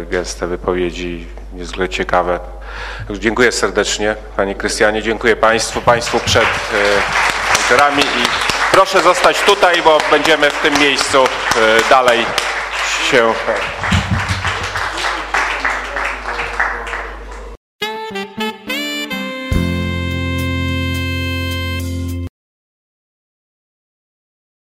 S3: gęste wypowiedzi, niezwykle ciekawe. Dziękuję serdecznie Panie Krystianie, dziękuję Państwu, Państwu przed e, komputerami i proszę zostać tutaj, bo będziemy w tym miejscu e, dalej się